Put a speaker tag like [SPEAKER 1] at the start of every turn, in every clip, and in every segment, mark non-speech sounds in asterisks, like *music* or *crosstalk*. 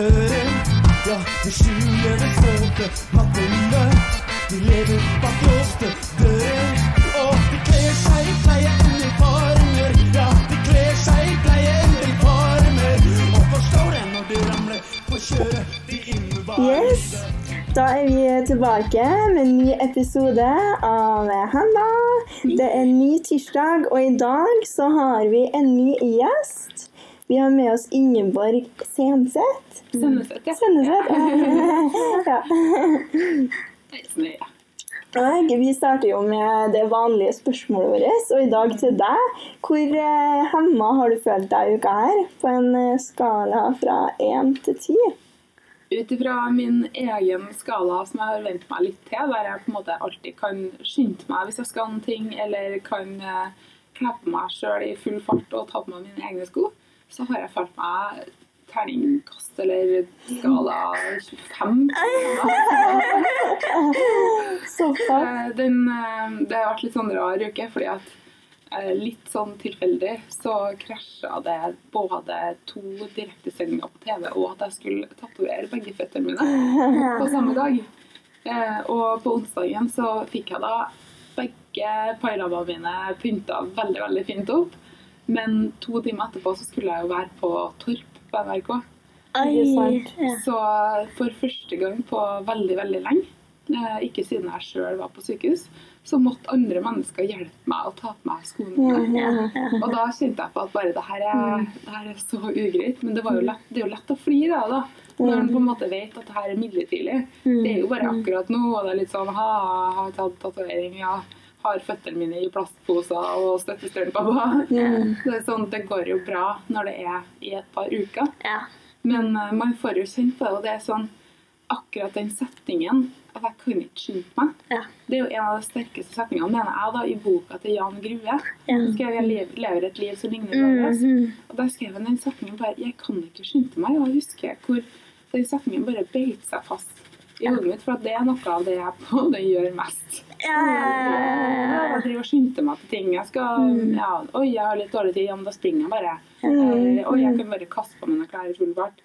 [SPEAKER 1] døren. Ja, de skjuler det stolte pappene. De lever bak låste dører. Og de kler seg i pleieuniformer. Ja, de kler seg i pleieuniformer. Og forstår det når du ramler på kjøret. De.
[SPEAKER 2] Yes. Da er vi tilbake med en ny episode av Handa. Det er en ny tirsdag, og i dag så har vi en ny gjest. Vi har med oss Ingeborg Senseth.
[SPEAKER 3] Senneset, ja.
[SPEAKER 2] Senneset. Ja. *laughs* Og vi starter jo med det vanlige spørsmålet vårt, og i dag til deg. Hvor eh, hemma har du følt deg uka her, på en eh, skala fra én til ti?
[SPEAKER 3] Ut ifra min egen skala som jeg har vent meg litt til, der jeg på en måte alltid kan skynde meg hvis jeg skal noen ting, eller kan eh, kle på meg sjøl i full fart og ta på meg mine egne sko, så har jeg følt meg terningkast eller skala 25.
[SPEAKER 2] Såpass.
[SPEAKER 3] Eh, Den, eh, det har vært litt sånn rar uke, fordi at eh, litt sånn tilfeldig så krasja det både to direktesendinger på TV og at jeg skulle tatovere begge føttene mine på samme dag. Og på onsdagen så fikk jeg da begge pailabbene mine pynta veldig, veldig fint opp. Men to timer etterpå så skulle jeg jo være på Torp på NRK.
[SPEAKER 2] Ai.
[SPEAKER 4] Ja.
[SPEAKER 3] Så for første gang på veldig, veldig lenge, eh, ikke siden jeg sjøl var på sykehus, så måtte andre mennesker hjelpe meg å ta på meg skoene.
[SPEAKER 4] Ja, ja.
[SPEAKER 3] Og da kjente jeg på at bare det her er, det her er så ugreit. Men det, var jo lett, det er jo lett å flire av det, da. Når en på en måte vet at det her er midlertidig. Det er jo bare akkurat nå, og det er litt sånn ha, har tatt tatovering, ja. Har føttene mine i plastposer og støttestøvler. Det er sånn, det går jo bra når det er i et par uker.
[SPEAKER 4] Ja.
[SPEAKER 3] Men uh, man får jo kjent på det, og det er sånn akkurat den setningen at jeg kan ikke skynde meg.
[SPEAKER 4] Ja.
[SPEAKER 3] Det er jo en av de sterkeste setningene, mener jeg, da, i boka til Jan Grue.
[SPEAKER 4] Ja.
[SPEAKER 3] Skrev jeg lev, 'Lever et liv som ligner hverandres'.
[SPEAKER 4] -hmm.
[SPEAKER 3] Og da skrev jeg den setningen bare 'Jeg kan ikke skynde meg'. Og jeg husker hvor den setningen bare beit seg fast i hodet mitt, for det er noe av det jeg på det gjør mest.
[SPEAKER 4] Ja,
[SPEAKER 3] Jeg driver og skynder meg til ting. Jeg skal, ja, Oi, jeg har litt dårlig tid. Ja, men da springer jeg bare. Eller, Oi, jeg kan bare kaste på mine klær i full fart.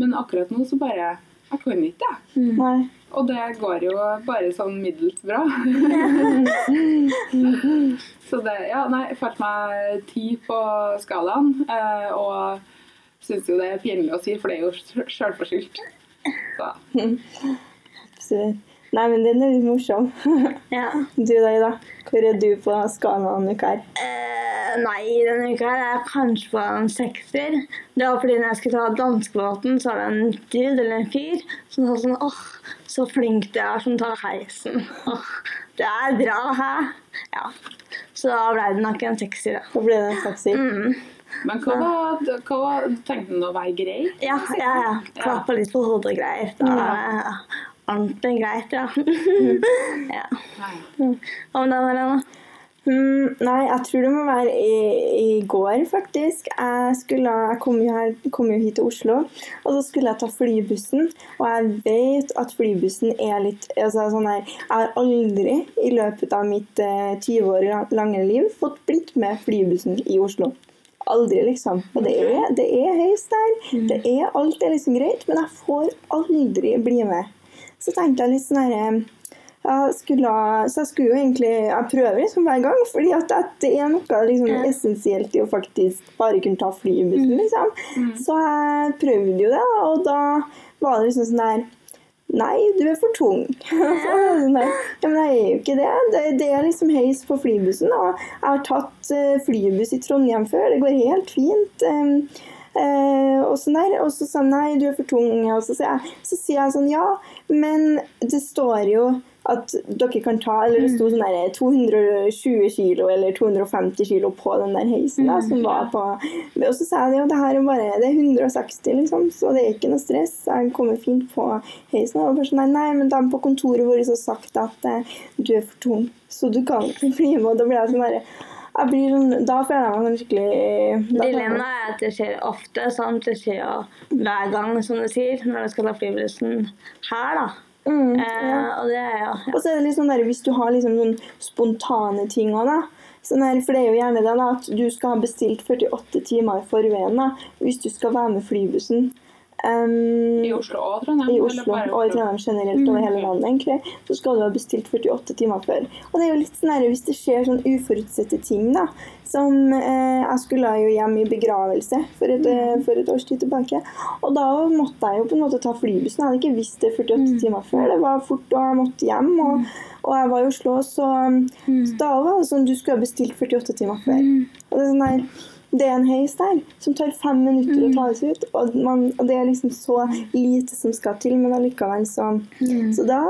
[SPEAKER 3] Men akkurat nå så bare Jeg kan ikke jeg.
[SPEAKER 2] Mm.
[SPEAKER 3] Og det går jo bare sånn middels bra. *laughs* så det Ja, nei, jeg følte meg ti på skalaen. eh, Og syns jo det er pinlig å si, for det er jo sjølforskyldt. Så
[SPEAKER 2] Absolutt. Nei, men den er litt morsom. *laughs*
[SPEAKER 4] ja.
[SPEAKER 2] Du da, Ida? Hvor er du på skalaen uka her?
[SPEAKER 4] Uh, nei, denne uka her er jeg kanskje på en sekser. Det var fordi når jeg skulle ta danskebåten, så var det en dude eller en fyr som sa sånn åh, så flink du er som tar heisen. Åh, det er bra, hæ? Ja. Så da ble det nok en sekser, da.
[SPEAKER 2] Da ble det en sekser.
[SPEAKER 4] Mm.
[SPEAKER 3] Men hva var, hva var Tenkte du å være grei?
[SPEAKER 4] Ja, ja, ja. Klappa litt på hodet og greier. Da, ja. Ordentlig greit, ja. *laughs* ja. Hva med deg, Marianne?
[SPEAKER 2] Mm, nei, jeg tror det må være i, i går, faktisk. Jeg, skulle, jeg kom, jo her, kom jo hit til Oslo, og så skulle jeg ta flybussen. Og jeg vet at flybussen er litt altså, sånn her, Jeg har aldri i løpet av mitt eh, 20 år lange liv fått blitt med flybussen i Oslo. Aldri, liksom. Og det er, det er høyest der. Det er, alt er liksom greit, men jeg får aldri bli med. Så tenkte jeg litt sånn herre jeg skulle, så jeg skulle jo egentlig Jeg prøver liksom hver gang, fordi at det- er noe liksom
[SPEAKER 4] Ja.
[SPEAKER 2] essensielt i å faktisk bare kunne ta flybussen, liksom. Så jeg prøvde jo det, og da var det liksom sånn der Nei, du er for tung. *laughs* Sånn der, ja, men jeg er jo ikke det. det. Det er liksom heis på flybussen. Og jeg har tatt eh, flybuss i Trondheim før. Det går helt fint. Um, eh, og sånn der. Og så sa han nei, du er for tung. Og så sier jeg, så sier jeg sånn ja, men det står jo at dere kan ta Eller det sto sånn der 220 kilo eller 250 kilo på den der heisen da, som var på Og så sa jeg det, jo, det her er bare det er 160, liksom, så det er ikke noe stress. Jeg kommer fint på heisen. Og bare sånn, nei, nei, men de på kontoret vårt har sagt at eh, du er for tung, så du kan ikke bli med. Og da blir jeg sånn der, jeg blir sånn, Da føler jeg meg sånn skikkelig da-
[SPEAKER 4] Dilemmaet er at det skjer ofte. Sant? Det skjer jo hver gang, som du sier, når du skal ta flybussen her, da.
[SPEAKER 2] Mm,
[SPEAKER 4] Eh, og det er jo ja.
[SPEAKER 2] Og så er det sånn der, hvis du har liksom sånn spontane ting òg, da. Sånn her, for det er jo gjerne det da, at du skal ha bestilt 48 timer i forveien da, hvis du skal være med flybussen. Em,
[SPEAKER 3] I Oslo og Trondheim?
[SPEAKER 2] I Oslo
[SPEAKER 3] bare
[SPEAKER 2] og i Trondheim generelt over hele landet, egentlig, så skal du ha bestilt 48 timer før. Og det er jo litt sånn her, hvis det skjer sånn uforutsette ting, da. Som eh, Jeg skulle jo hjem i begravelse for et, mm. for et års tid tilbake. Og da måtte jeg jo på en måte ta flybussen. Jeg hadde ikke visst det 48 timer før. Det var fort, og jeg måtte hjem. Og, og jeg var i Oslo, så, så da var det sånn du skulle ha bestilt 48 timer før. Og det er sånn her det er en heis der som tar fem minutter å ta oss ut. Og, man, og det er liksom så lite som skal til, men allikevel så Så da,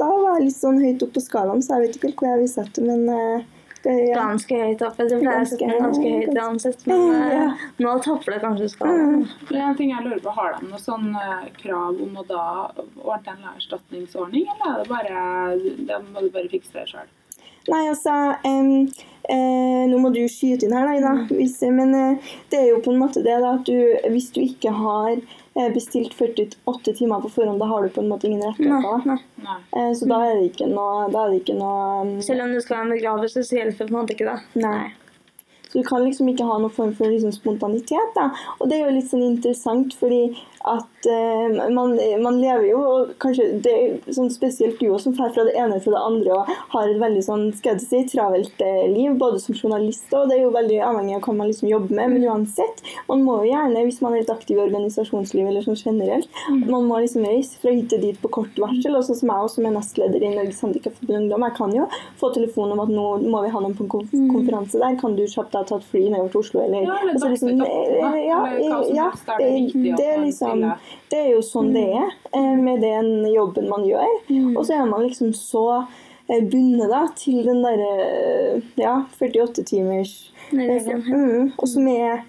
[SPEAKER 2] da var jeg litt sånn høyt opp på skalaen, så jeg vet ikke helt hvor jeg vil sette men eh, det, ja.
[SPEAKER 4] Ganske høyt oppe. Det pleier å sette den
[SPEAKER 2] Ganske-
[SPEAKER 4] ganske høyt uansett, men eh,
[SPEAKER 2] Ja.
[SPEAKER 4] nå topper det kanskje skalaen.
[SPEAKER 3] Det er en ting jeg lurer på, Har de noe sånn eh, krav om å da ordne en erstatningsordning, eller er det bare det må du bare fikse det sjøl?
[SPEAKER 2] Nei, altså em, eh, Nå må du skyte inn her, da, Ida. Hvis, men eh, det er jo på en måte det da, at du, hvis du ikke har eh, bestilt 48 timer på forhånd, da har du på en måte ingen rettigheter. Eh, så da er det ikke noe, da er det ikke noe um...
[SPEAKER 4] Selv om du skal ha en begravelse, så hjelper det på en måte ikke det.
[SPEAKER 2] Nei. Så du kan liksom ikke ha noen form for liksom spontanitet. da. Og det er jo litt sånn interessant, fordi at uh, man, man lever jo, og kanskje det er sånn spesielt du som drar fra det ene til det andre og har et veldig sånn, skal jeg si, travelt eh, liv, både som journalist og det er jo veldig avhengig av hva man liksom jobber med. Men uansett, man må jo gjerne, hvis man er litt aktiv i organisasjonslivet eller sånn generelt, man må liksom reise fra hit til dit på kort varsel. Og sånn som jeg også som er nestleder i Norges Handikapforbund Ungdom, jeg kan jo få telefon om at nå må vi ha noen på en konferanse der, kan du kjapt ha tatt fly nedover til Oslo, eller
[SPEAKER 3] Ja, eller
[SPEAKER 2] altså, liksom,
[SPEAKER 3] Dagsnytt 18, da.
[SPEAKER 2] ja,
[SPEAKER 3] Eller hva som
[SPEAKER 2] ja,
[SPEAKER 3] det er
[SPEAKER 2] er liksom det er jo sånn det er eh, med den jobben man gjør. Og så er man liksom så eh, bundet da, til den derre ja, 48 timers
[SPEAKER 4] Regelen,
[SPEAKER 2] mm, Og som er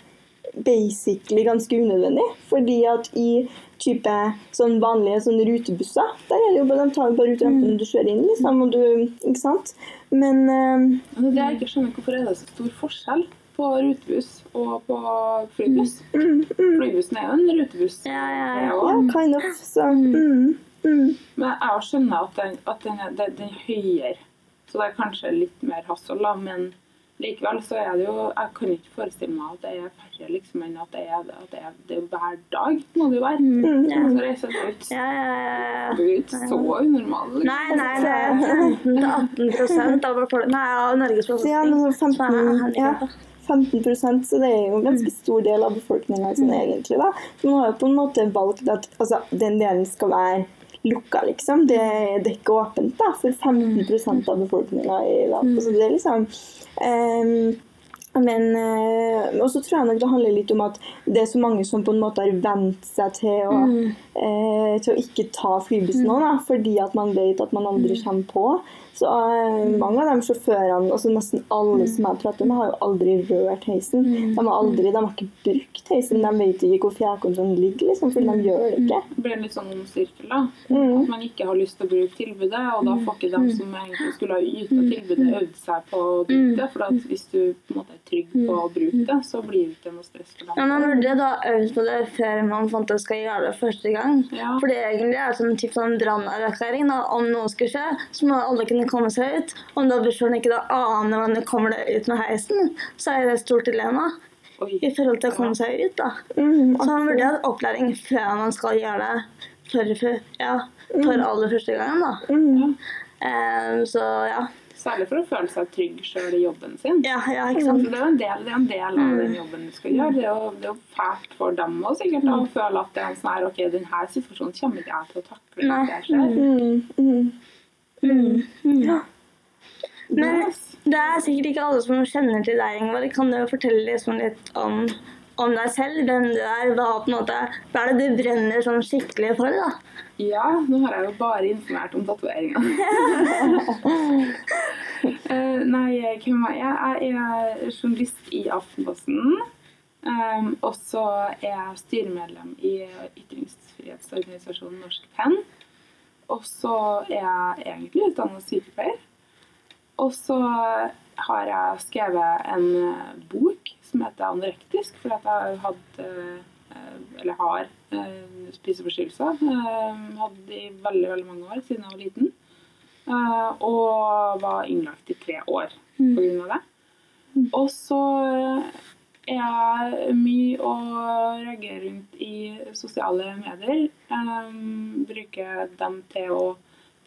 [SPEAKER 2] basically ganske unødvendig. Fordi at i type sånn vanlige sånn rutebusser, der er det jo bare, de tar jo bare ut rampen mm. du kjører inn, liksom. Og du, ikke sant? Men uh,
[SPEAKER 3] Men det jeg ikke skjønner, hvorfor er det så stor forskjell på rutebuss og på flybuss? Flybussen er jo en rutebuss.
[SPEAKER 4] Ja, ja, ja.
[SPEAKER 2] ja, kind of. Så mm, mm.
[SPEAKER 3] Men jeg skjønner at den, at den, er, den, den er høyere, så det er kanskje litt mer hassel, da. Men likevel så er det jo Jeg kan ikke forestille meg at det er færre liksom, enn at det er, at det er, det er hver dag, må det jo være.
[SPEAKER 4] Ja.
[SPEAKER 3] Så reiser du ut
[SPEAKER 4] Ja, ja, ja,
[SPEAKER 3] Du er ikke så unormal. Liksom.
[SPEAKER 4] Nei, nei, det er 15-18 av befolkningen Nei, av Norges
[SPEAKER 2] Så ja,
[SPEAKER 4] befolkning.
[SPEAKER 2] men sånn
[SPEAKER 4] som er
[SPEAKER 2] 15, ja,
[SPEAKER 4] handikappet.
[SPEAKER 2] 15 så det er jo en ganske stor del av befolkninga sånn, egentlig. da. Så man har jo på en måte valgt at altså, den delen skal være lukka, liksom. Det, det er ikke åpent da, for 15 av befolkninga i landet. Så det er liksom um, men eh, Og så tror jeg nok det handler litt om at det er så mange som på en måte har vent seg til å, eh, til å ikke ta flybussen nå, da, fordi at man vet at man aldri kommer på. Så eh, mange av de sjåførene, altså nesten alle som jeg prater med, har jo aldri rørt heisen. De har aldri, de har ikke brukt heisen. De vet ikke hvor fjærkontrollen ligger, liksom, for de gjør det ikke.
[SPEAKER 3] Det blir en litt sånn sirkel, da.
[SPEAKER 2] Mm.
[SPEAKER 3] At man ikke har lyst til å bruke tilbudet, og da får ikke de som egentlig skulle ha yta tilbudet, øvd seg på å bruke det. For at hvis du på en måte er trygg på å bruke det, så blir det ikke noe stress for dem.
[SPEAKER 4] Ja, man burde da øvd på det før man fant ut skal gjøre det første gang.
[SPEAKER 3] Ja.
[SPEAKER 4] For det egentlig er sånn typ sånn brannerklæring. Om noe skulle skje, så må alle kunne komme seg ut. Om da bussjåføren ikke da aner hvordan du kommer deg ut med heisen, så er det et stort dilemma
[SPEAKER 3] Oi.
[SPEAKER 4] i forhold til å komme seg ut. da.
[SPEAKER 2] Mm,
[SPEAKER 4] Så man burde hatt opplæring før man skal gjøre det for, for, ja, for aller første gangen. da.
[SPEAKER 2] mm.
[SPEAKER 4] Um, så ja.
[SPEAKER 3] Særlig for å føle seg trygg sjøl i jobben sin.
[SPEAKER 4] Ja, ja, ikke
[SPEAKER 3] Så
[SPEAKER 4] sant.
[SPEAKER 3] det er jo en del, det er en del av den jobben du skal gjøre. Det er jo, det er jo fælt for dem òg, sikkert, å føle at det er sånn her OK, denne situasjonen kommer ikke jeg til å takle
[SPEAKER 4] Nei.
[SPEAKER 3] det skjer.
[SPEAKER 2] Mm, mm.
[SPEAKER 4] Mm. Men det er sikkert ikke alle som kjenner til deg, Ingvar. Kan du fortelle liksom litt om, om deg selv? Hvem du er? Hva, måte, hva er det du brenner sånn skikkelig for? da?
[SPEAKER 3] Ja, nå har jeg jo bare informert om tatoveringa. *laughs* Eh, nei, hvem er jeg? Jeg er journalist i Aftenposten. Um, og så er jeg styremedlem i ytringsfrihetsorganisasjonen Norsk Penn. Og så er jeg egentlig utdannet sykepleier. Og så har jeg skrevet en eh, bok som heter Anorektisk, fordi jeg har hatt eh, eller har eh, spiseforstyrrelser. Eh, hadde i veldig veldig mange år siden jeg var liten. Eh, og var innlagt i tre år av det. Og så er mye å reagere rundt i sosiale medier. Um, bruker dem til å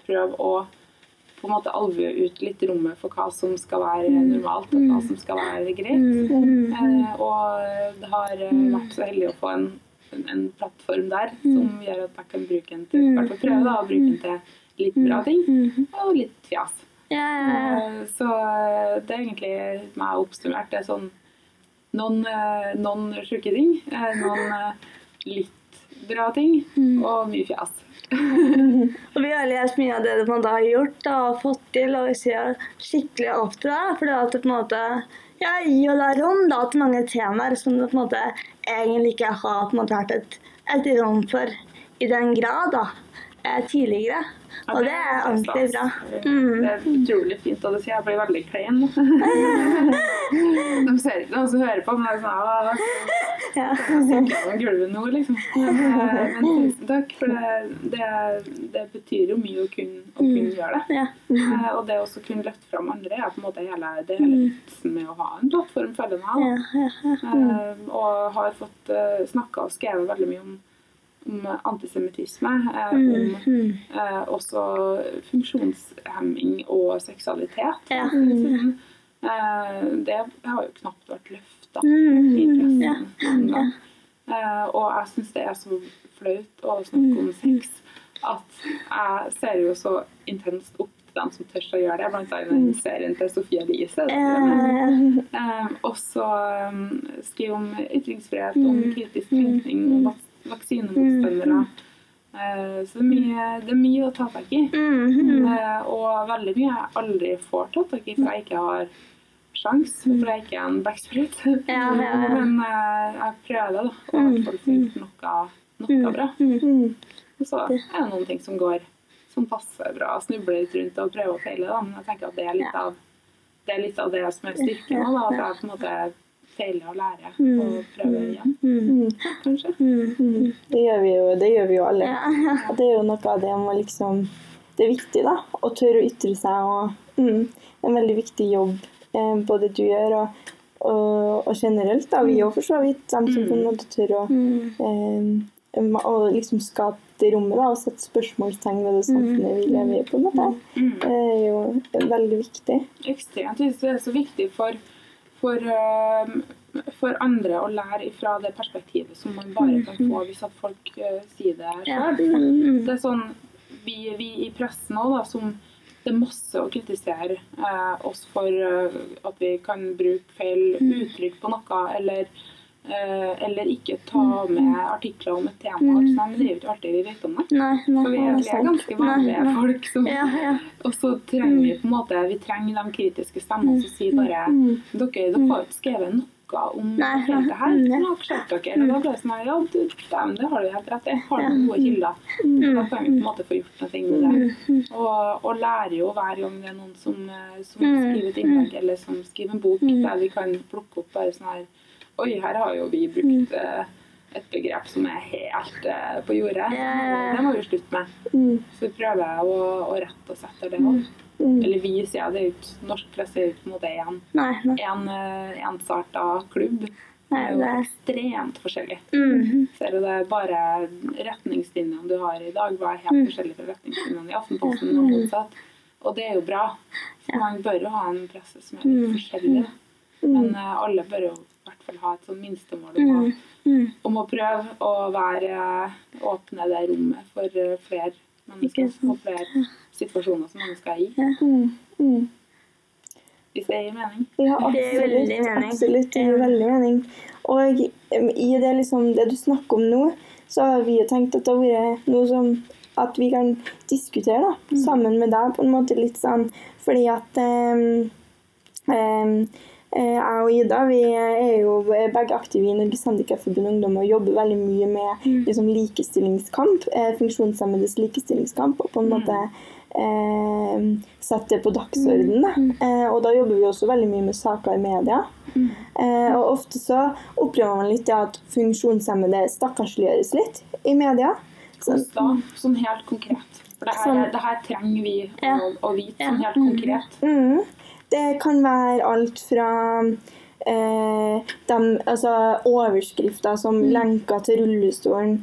[SPEAKER 3] prøve å på en måte alvue ut litt rommet for hva som skal være normalt, og hva som skal være greit. Uh, og det har eh, vært så heldig å få en, en, plattform der som gjør at jeg kan bruke den til hvert fall prøve da, og bruke den til litt bra ting og litt fjas.
[SPEAKER 4] Yeah.
[SPEAKER 3] Eh, Så eh, det er egentlig meg oppsummert. Det er sånn noen, eh, noen sjuke ting, eh, noen eh, litt bra ting og mye fjas. *laughs*
[SPEAKER 4] Og vi har lest mye av det man da har gjort da, og fått til, og vi ser skikkelig opp til det. For det på en måte ja, gir deg rom da, til mange temaer som du på en måte egentlig ikke har på en måte hatt et, et rom for i den grad da, eh, Og det er ordentlig bra. Mm.
[SPEAKER 3] Det er utrolig fint, og det sier jeg blir veldig klein. *laughs* De ser ikke noen som hører på, men det er sånn «Åh,
[SPEAKER 4] Ja.
[SPEAKER 3] Synker gjennom gulvet nå, liksom. Eh, Men tusen takk, for det, det, det betyr jo mye å kunne, å kunne gjøre det.
[SPEAKER 4] Ja.
[SPEAKER 3] Eh, Og det å kunne løfte fram andre er på en måte hele, det hele vitsen med å ha en plattform, føler jeg.
[SPEAKER 4] Ja, ja, ja.
[SPEAKER 3] Eh, Og har fått snakka og skrevet veldig mye om, om antisemittisme. eh, Om
[SPEAKER 4] Mm.
[SPEAKER 3] eh, også funksjonshemming og seksualitet.
[SPEAKER 4] Ja.
[SPEAKER 3] Eh, det har jo knapt vært løfta i
[SPEAKER 4] Mm. i
[SPEAKER 3] pressen. Ja. Ja. Eh, og jeg syns det er så flaut å snakke om sex at jeg ser jo så intenst opp til dem som tør å gjøre det, blant annet den serien til Sofie Elise. Eh, *laughs* også um, skrive om ytringsfrihet, om kritisk tenkning, om vak vaksinemotstandere. Eh, så det er, mye, det er mye å ta tak i.
[SPEAKER 4] Mm.
[SPEAKER 3] Eh, og veldig mye jeg aldri får tatt tak i, for jeg ikke har sjans, for jeg ikke er en backsprut.
[SPEAKER 4] Ja, ja, ja. *laughs*
[SPEAKER 3] Men eh, jeg prøver, da. Og i hvert fall få noe, noe bra.
[SPEAKER 2] Mm.
[SPEAKER 3] Og så er det noen ting som går som passer bra. Snubler litt rundt og prøver å feile, da. Men jeg tenker at det er litt av det, er litt av det som er styrken. Da, at jeg på en måte feiler og lærer
[SPEAKER 4] Mm.
[SPEAKER 3] og prøver igjen,
[SPEAKER 2] Mm.
[SPEAKER 3] kanskje.
[SPEAKER 2] Mm. Det gjør vi jo, det gjør vi jo alle.
[SPEAKER 4] Ja.
[SPEAKER 2] Det er jo noe av det med liksom Det er viktig, da. Å tørre å ytre seg. Og mm, en veldig viktig jobb eh, både du gjør, og, og, og generelt. da, Vi òg, for så vidt. De som på en måte tør å
[SPEAKER 4] Mm.
[SPEAKER 2] eh, å liksom skape det rommet da, og sette spørsmålstegn ved det samfunnet vi lever i. på en måte.
[SPEAKER 3] Mm.
[SPEAKER 2] Det er jo veldig viktig.
[SPEAKER 3] ekstremt. Jeg synes det er så viktig for, for, eh, for andre å lære ifra det perspektivet som man bare kan få hvis at folk eh, sier det
[SPEAKER 4] Ja. Mm.
[SPEAKER 3] Det er sånn vi, vi i pressen òg, da, som det er masse å kritisere eh, oss for eh, at vi kan bruke feil uttrykk på noe, eller, eller ikke ta med artikler om et tema. Mm. nei, men det er jo ikke alltid vi vet om det.
[SPEAKER 4] Nei, nei.
[SPEAKER 3] For vi er, vi er ganske vanlige
[SPEAKER 4] Nei,
[SPEAKER 3] folk. Som,
[SPEAKER 4] Ja, ja.
[SPEAKER 3] og så trenger vi på en måte Vi trenger de kritiske stemmene som sier bare dere, dere har ikke skrevet noe om feltet her. Nå har skjønt dere. Og da blir det sånn ja, du, dem, det har du helt rett i. Har du gode kilder?
[SPEAKER 4] Mm.
[SPEAKER 3] Da kan vi på en måte få gjort noe med det. Og, og lærer jo hver gang det er noen som, eh, som
[SPEAKER 4] Mm.
[SPEAKER 3] skriver et innlegg eller som skriver en bok, der vi kan plukke opp bare sånn her Oi, her har jo vi brukt mm. et begrep som er helt uh, på jordet.
[SPEAKER 4] Mm. Ja, ja, ja.
[SPEAKER 3] Det må vi slutte med.
[SPEAKER 2] Mm.
[SPEAKER 3] Så prøver å, å rette oss etter det òg.
[SPEAKER 2] Mm.
[SPEAKER 3] Eller vi, sier jeg. Det er ikke, norsk presse er ikke på en måte en,
[SPEAKER 4] Nei, nei.
[SPEAKER 3] en eh, ensarta klubb. Det er jo
[SPEAKER 4] det
[SPEAKER 3] ekstremt forskjellig.
[SPEAKER 4] Mm.
[SPEAKER 3] Ser du det er bare retningslinjene du har i dag, var helt forskjellige fra retningslinjene i Aftenposten. Og motsatt. Og det er jo bra. Man bør jo ha en presse som er litt forskjellig. da. Men eh, alle bør jo hvert fall ha et sånn minstemål om, å-
[SPEAKER 4] Mm.
[SPEAKER 3] om å prøve å være åpne det rommet for eh, flere mennesker og flere situasjoner som mennesker er i.
[SPEAKER 2] Mm. Mm.
[SPEAKER 3] Hvis det gir mening.
[SPEAKER 2] Ja, absolutt. Absolutt, det gir veldig mening. Og i det, liksom, det du snakker om nå, så har vi jo tenkt at det har vært noe som at vi kan diskutere da,
[SPEAKER 4] Mm.
[SPEAKER 2] sammen med deg på en måte litt sånn, fordi at um, eh, jeg og Ida vi er jo begge aktive i Norges Handikapforbund Ungdom og jobber veldig mye med
[SPEAKER 4] Mm.
[SPEAKER 2] liksom, likestillingskamp, eh, funksjonshemmedes likestillingskamp, og på en måte eh, sette det på dagsordenen. Da. Eh, og da jobber vi også veldig mye med saker i media. Eh, og ofte så opplever man litt det at funksjonshemmede stakkarsliggjøres litt i media. Så,
[SPEAKER 3] Hvordan da? Sånn helt konkret. For det her,
[SPEAKER 2] Sånn-
[SPEAKER 3] det her trenger vi å, å vite sånn helt konkret.
[SPEAKER 2] mm, det kan være alt fra eh, de, altså, overskrifter som lenker til rullestolen,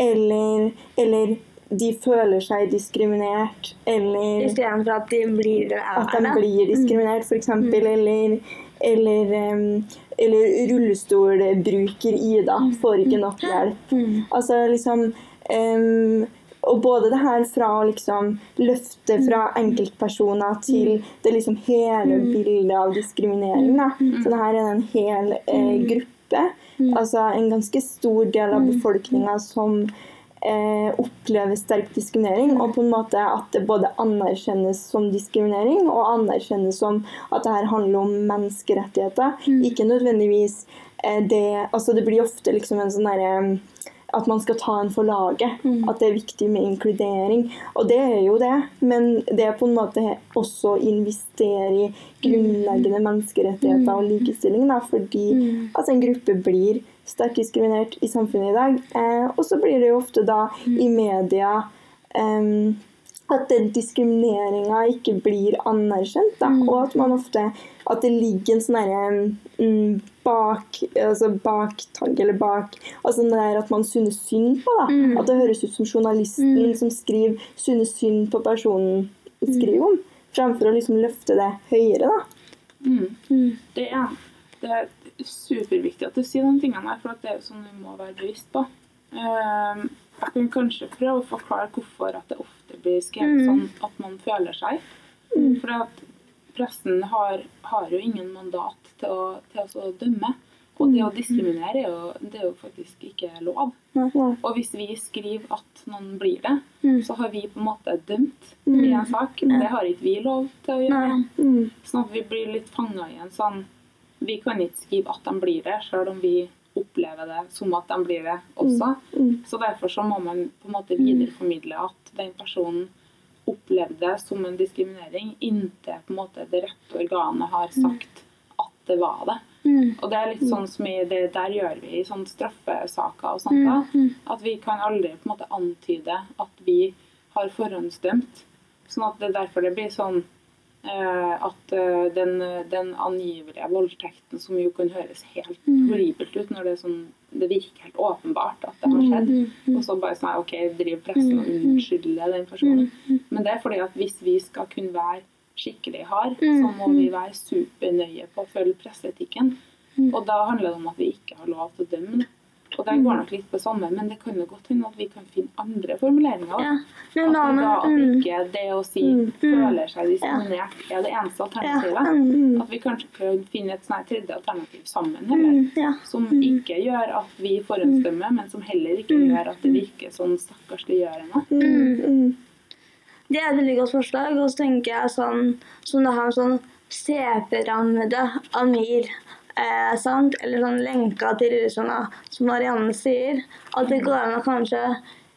[SPEAKER 2] eller, eller de føler seg diskriminert, eller
[SPEAKER 4] Istedenfor at de blir det
[SPEAKER 2] at de blir diskriminert, f.eks., eller eller, em, eller rullestolbruker Ida får ikke nok hjelp. Altså liksom em, Og både det her fra å liksom løfte fra enkeltpersoner til det liksom hele bildet av diskriminering. Da. Så det her er en hel eh, gruppe. Altså en ganske stor del av befolkninga som eh, opplever sterk diskriminering, og på en måte at det både anerkjennes som diskriminering og anerkjennes som at det her handler om menneskerettigheter. Ikke nødvendigvis eh, det Altså det blir ofte liksom en sånn derre at man skal ta en for laget. At det er viktig med inkludering. Og det er jo det, men det er på en måte også å investere i grunnleggende menneskerettigheter og likestilling. Da, fordi at en gruppe blir sterkt diskriminert i samfunnet i dag. Eh, og så blir det jo ofte da i media em, at den diskrimineringa ikke blir anerkjent. Da, og at man ofte at det ligger en sånn herre mm, bak altså baktanke eller bak altså det der at man synes synd på. da, At det høres ut som journalisten som skriver 'synes synd på personen' skriver om, fremfor å liksom løfte det høyere. da.
[SPEAKER 3] Det er, det er superviktig at du sier de tingene her, for at det er jo sånn vi må være bevisst på. Ehm, Jeg kan kanskje prøve å forklare hvorfor at det ofte blir skrevet sånn at man føler seg. For at pressen har, har jo ingen mandat til å, til å dømme. Og det å diskriminere er jo, det er jo faktisk ikke lov. Og hvis vi skriver at noen blir det, så har vi på en måte dømt i en sak. Det har ikke vi lov til å gjøre.
[SPEAKER 2] Mm.
[SPEAKER 3] Sånn at vi blir litt fanga i en sånn Vi kan ikke skrive at de blir det, selv om vi opplever det som at de blir det også. Så derfor så må man på en måte videreformidle at den personen opplevde det som en diskriminering inntil på en måte det rette organet har sagt at det var det. Og det er litt sånn som i det der gjør vi i sånne straffesaker og sånt. da, At vi kan aldri på en måte antyde at vi har forhåndsdømt. Sånn at det er derfor det blir sånn at eh, den, den angivelige voldtekten, som jo kan høres helt horribelt ut når det sånn det virker helt åpenbart at det har skjedd, og så bare sånn OK, driver pressen og unnskylder den personen. Men det er fordi at hvis vi skal kunne være skikkelig hard, så må vi være supernøye på å følge presseetikken. Og da handler det om at vi ikke har lov til å dømme. Og det går nok litt på samme, men det kan jo godt hende at vi kan finne andre formuleringer.
[SPEAKER 4] Ja.
[SPEAKER 3] da.
[SPEAKER 4] Men
[SPEAKER 3] At, det da, at
[SPEAKER 4] mm,
[SPEAKER 3] ikke det å si 'føler seg diskriminert' er det eneste alternativet.
[SPEAKER 4] Ja.
[SPEAKER 3] At vi kanskje kan finne et sånn tredje alternativ sammen heller.
[SPEAKER 4] mm, ja.
[SPEAKER 3] Som ikke gjør at vi forhåndsdømmer, men som heller ikke gjør at det virker sånn stakkarsliggjørende.
[SPEAKER 2] Mm. Mm.
[SPEAKER 4] Det er et veldig godt forslag. Og så tenker jeg sånn som det her sånn CP-rammede Amir. Eh, sant? Eller sånn lenka til russerne, som Marianne sier. At det går an å kanskje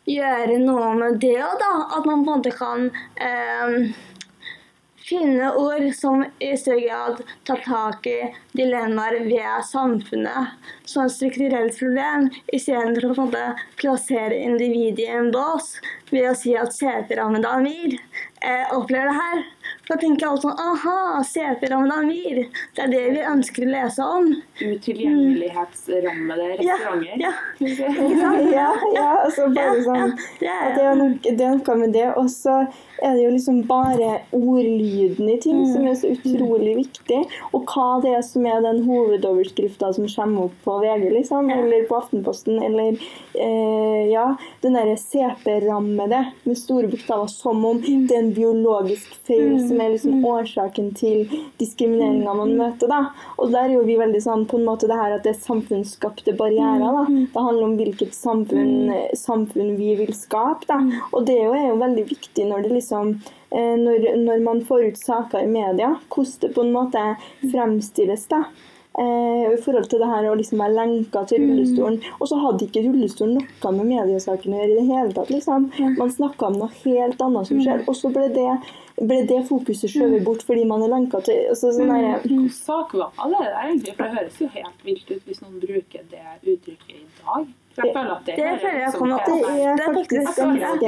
[SPEAKER 4] gjøre noe med det òg, da. At man på en måte kan eh, finne ord som i større grad tar tak i dilemmaer ved samfunnet som et strukturelt problem, istedenfor å på en måte plassere individet i en bås ved å si at CP-rammede Amir eh, opplever det her. Da tenker alle sånn Aha, CP-rammede Amir. Det er det vi ønsker å lese om.
[SPEAKER 3] Utilgjengelighetsrammede
[SPEAKER 4] Ja,
[SPEAKER 3] restauranter.
[SPEAKER 4] ja. *laughs*
[SPEAKER 2] Ja, ja, altså bare sånn
[SPEAKER 4] Det
[SPEAKER 2] at det, er noe, det er noe med det. Og så er det jo liksom bare ordlyden i ting som er så utrolig viktig. Og hva det er som er den hovedoverskrifta som kommer opp på VG, liksom, eller på Aftenposten, eller eh, ja, den derre CP-rammede med store bokstaver, som om det er en biologisk feil som er liksom årsaken til diskrimineringa man møter. da. Og der er jo vi veldig sånn på en måte det her at det er samfunnsskapte barrierer. da. Det handler om hvilket samfunn, samfunn vi vil skape. da. Og det er jo, veldig viktig når det liksom eh, når, når man får ut saker i media, hvordan det på en måte fremstilles. da. Eh, I forhold til det her å liksom være lenka til rullestolen. Og så hadde ikke rullestolen noe med mediesaken å gjøre i det hele tatt. liksom. Man snakka om noe helt annet som skjer, og så ble det, ble det fokuset skjøvet bort fordi man er lenka til altså, sånn der,
[SPEAKER 3] Hvilken sak var det der egentlig? For det høres jo helt vilt ut hvis noen bruker det uttrykket i dag. For jeg føler at det,
[SPEAKER 4] Det føler jeg kommer
[SPEAKER 3] til-
[SPEAKER 2] Det er
[SPEAKER 4] Det er
[SPEAKER 2] faktisk ganske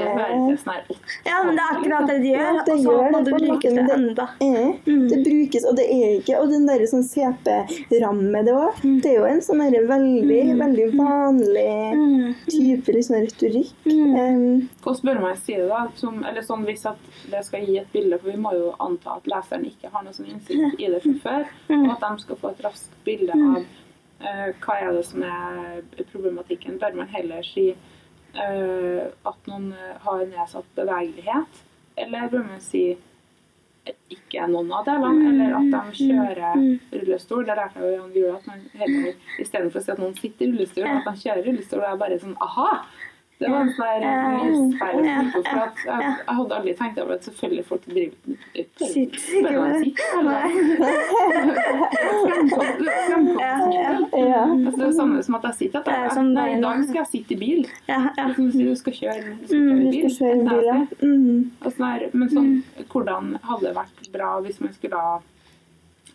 [SPEAKER 4] Ja, men det er akkurat det de gjør.
[SPEAKER 2] Ja, det
[SPEAKER 4] Og så
[SPEAKER 2] gjør
[SPEAKER 4] må
[SPEAKER 2] det
[SPEAKER 4] du bruke det
[SPEAKER 2] det-
[SPEAKER 4] enda.
[SPEAKER 2] Eh, Det brukes, og det er ikke Og den der sånn CP-ramme det òg, det er jo en sånn veldig, veldig vanlig
[SPEAKER 4] Mm.
[SPEAKER 2] type liksom, retorikk.
[SPEAKER 4] Mm.
[SPEAKER 3] Hvordan bør man si det, da? Som, eller sånn Hvis at det skal gi et bilde, for vi må jo anta at leseren ikke har noe sånn innsikt i det fra før,
[SPEAKER 4] Mm.
[SPEAKER 3] og at de skal få et raskt bilde av hva er det som er problematikken. Bør man heller si eh, at noen eh, har nedsatt bevegelighet, eller bør man si ikke er noen av delene, eller at de kjører rullestol. Det lærte jeg jo Jan Gula, at man heller istedenfor å si at noen sitter i rullestol, at de kjører rullestol. Og jeg bare sånn aha! Det var en sånn at jeg, hadde aldri tenkt over at selvfølgelig folk driver
[SPEAKER 4] Sitt ikke med det. *laughs*
[SPEAKER 3] Altså, det er samme som at jeg sitter
[SPEAKER 4] er
[SPEAKER 3] at jeg, I dag skal jeg sitte i bil. Du skal kjøre, du skal
[SPEAKER 4] Mm,
[SPEAKER 3] kjøre bil.
[SPEAKER 2] Mm.
[SPEAKER 3] Sånn men sånn, hvordan hadde det vært bra hvis man skulle ha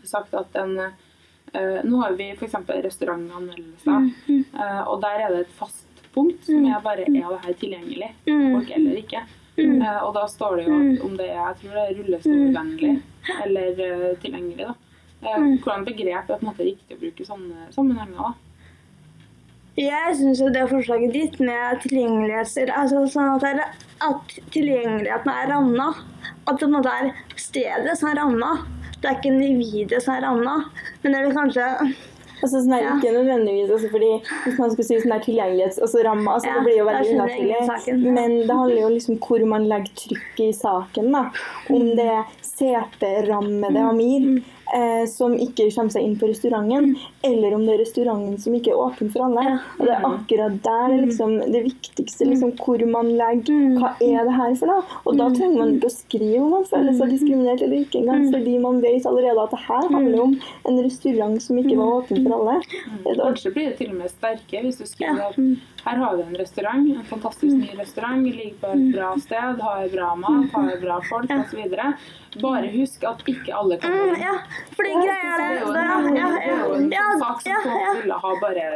[SPEAKER 3] sagt at en eh, Nå har vi f.eks. restaurantanmeldelser, eh, og der er det et fast punkt som jeg bare er det her tilgjengelig for folk eller ikke. Uh, og da står det jo om det er jeg tror det er rullestolvennlig eller uh, tilgjengelig. da. Eh, hvordan begrep er på en måte riktig å bruke i sånne sammenhenger? da?
[SPEAKER 4] Jeg syns jo det forslaget ditt med tilgjengelighet altså sånn at, det er, at tilgjengeligheten er ramma. At det på en måte er stedet som er ramma. Det er ikke individet som er ramma. Men det er kanskje
[SPEAKER 2] Altså, sånn er
[SPEAKER 4] Ja.
[SPEAKER 2] Ikke nødvendigvis, altså, fordi hvis man skulle si sånn der tilgjengelighets... Altså ramma, altså,
[SPEAKER 4] Ja,
[SPEAKER 2] det blir jo veldig unaturlig. Men det handler jo liksom hvor man legger trykket i saken. da. Om
[SPEAKER 4] Mm.
[SPEAKER 2] det er CP-rammede Amir eh, som ikke kommer seg inn på restauranten, eller om det er restauranten som ikke er åpen for alle.
[SPEAKER 4] Mm. Ja.
[SPEAKER 2] Og det er akkurat der det, liksom, det viktigste, liksom, hvor man legger Hva er det her for noe? Og da trenger man ikke å skrive om man føler seg diskriminert eller ikke engang, fordi man vet allerede at det her handler om en restaurant som ikke var åpen for alle.
[SPEAKER 3] Kanskje blir det til og med sterkere hvis du skriver at her har vi en restaurant, en fantastisk ny restaurant, ligger på et bra sted, har bra mat, har bra folk osv. Bare husk at ikke alle kan
[SPEAKER 4] Mm. Ja, fordi greia
[SPEAKER 3] Det
[SPEAKER 4] er det. Ja,
[SPEAKER 3] det er
[SPEAKER 4] ja,
[SPEAKER 3] jo en
[SPEAKER 4] ja,
[SPEAKER 3] sak som
[SPEAKER 4] ja,
[SPEAKER 3] folk
[SPEAKER 4] ja.
[SPEAKER 3] ville ha bare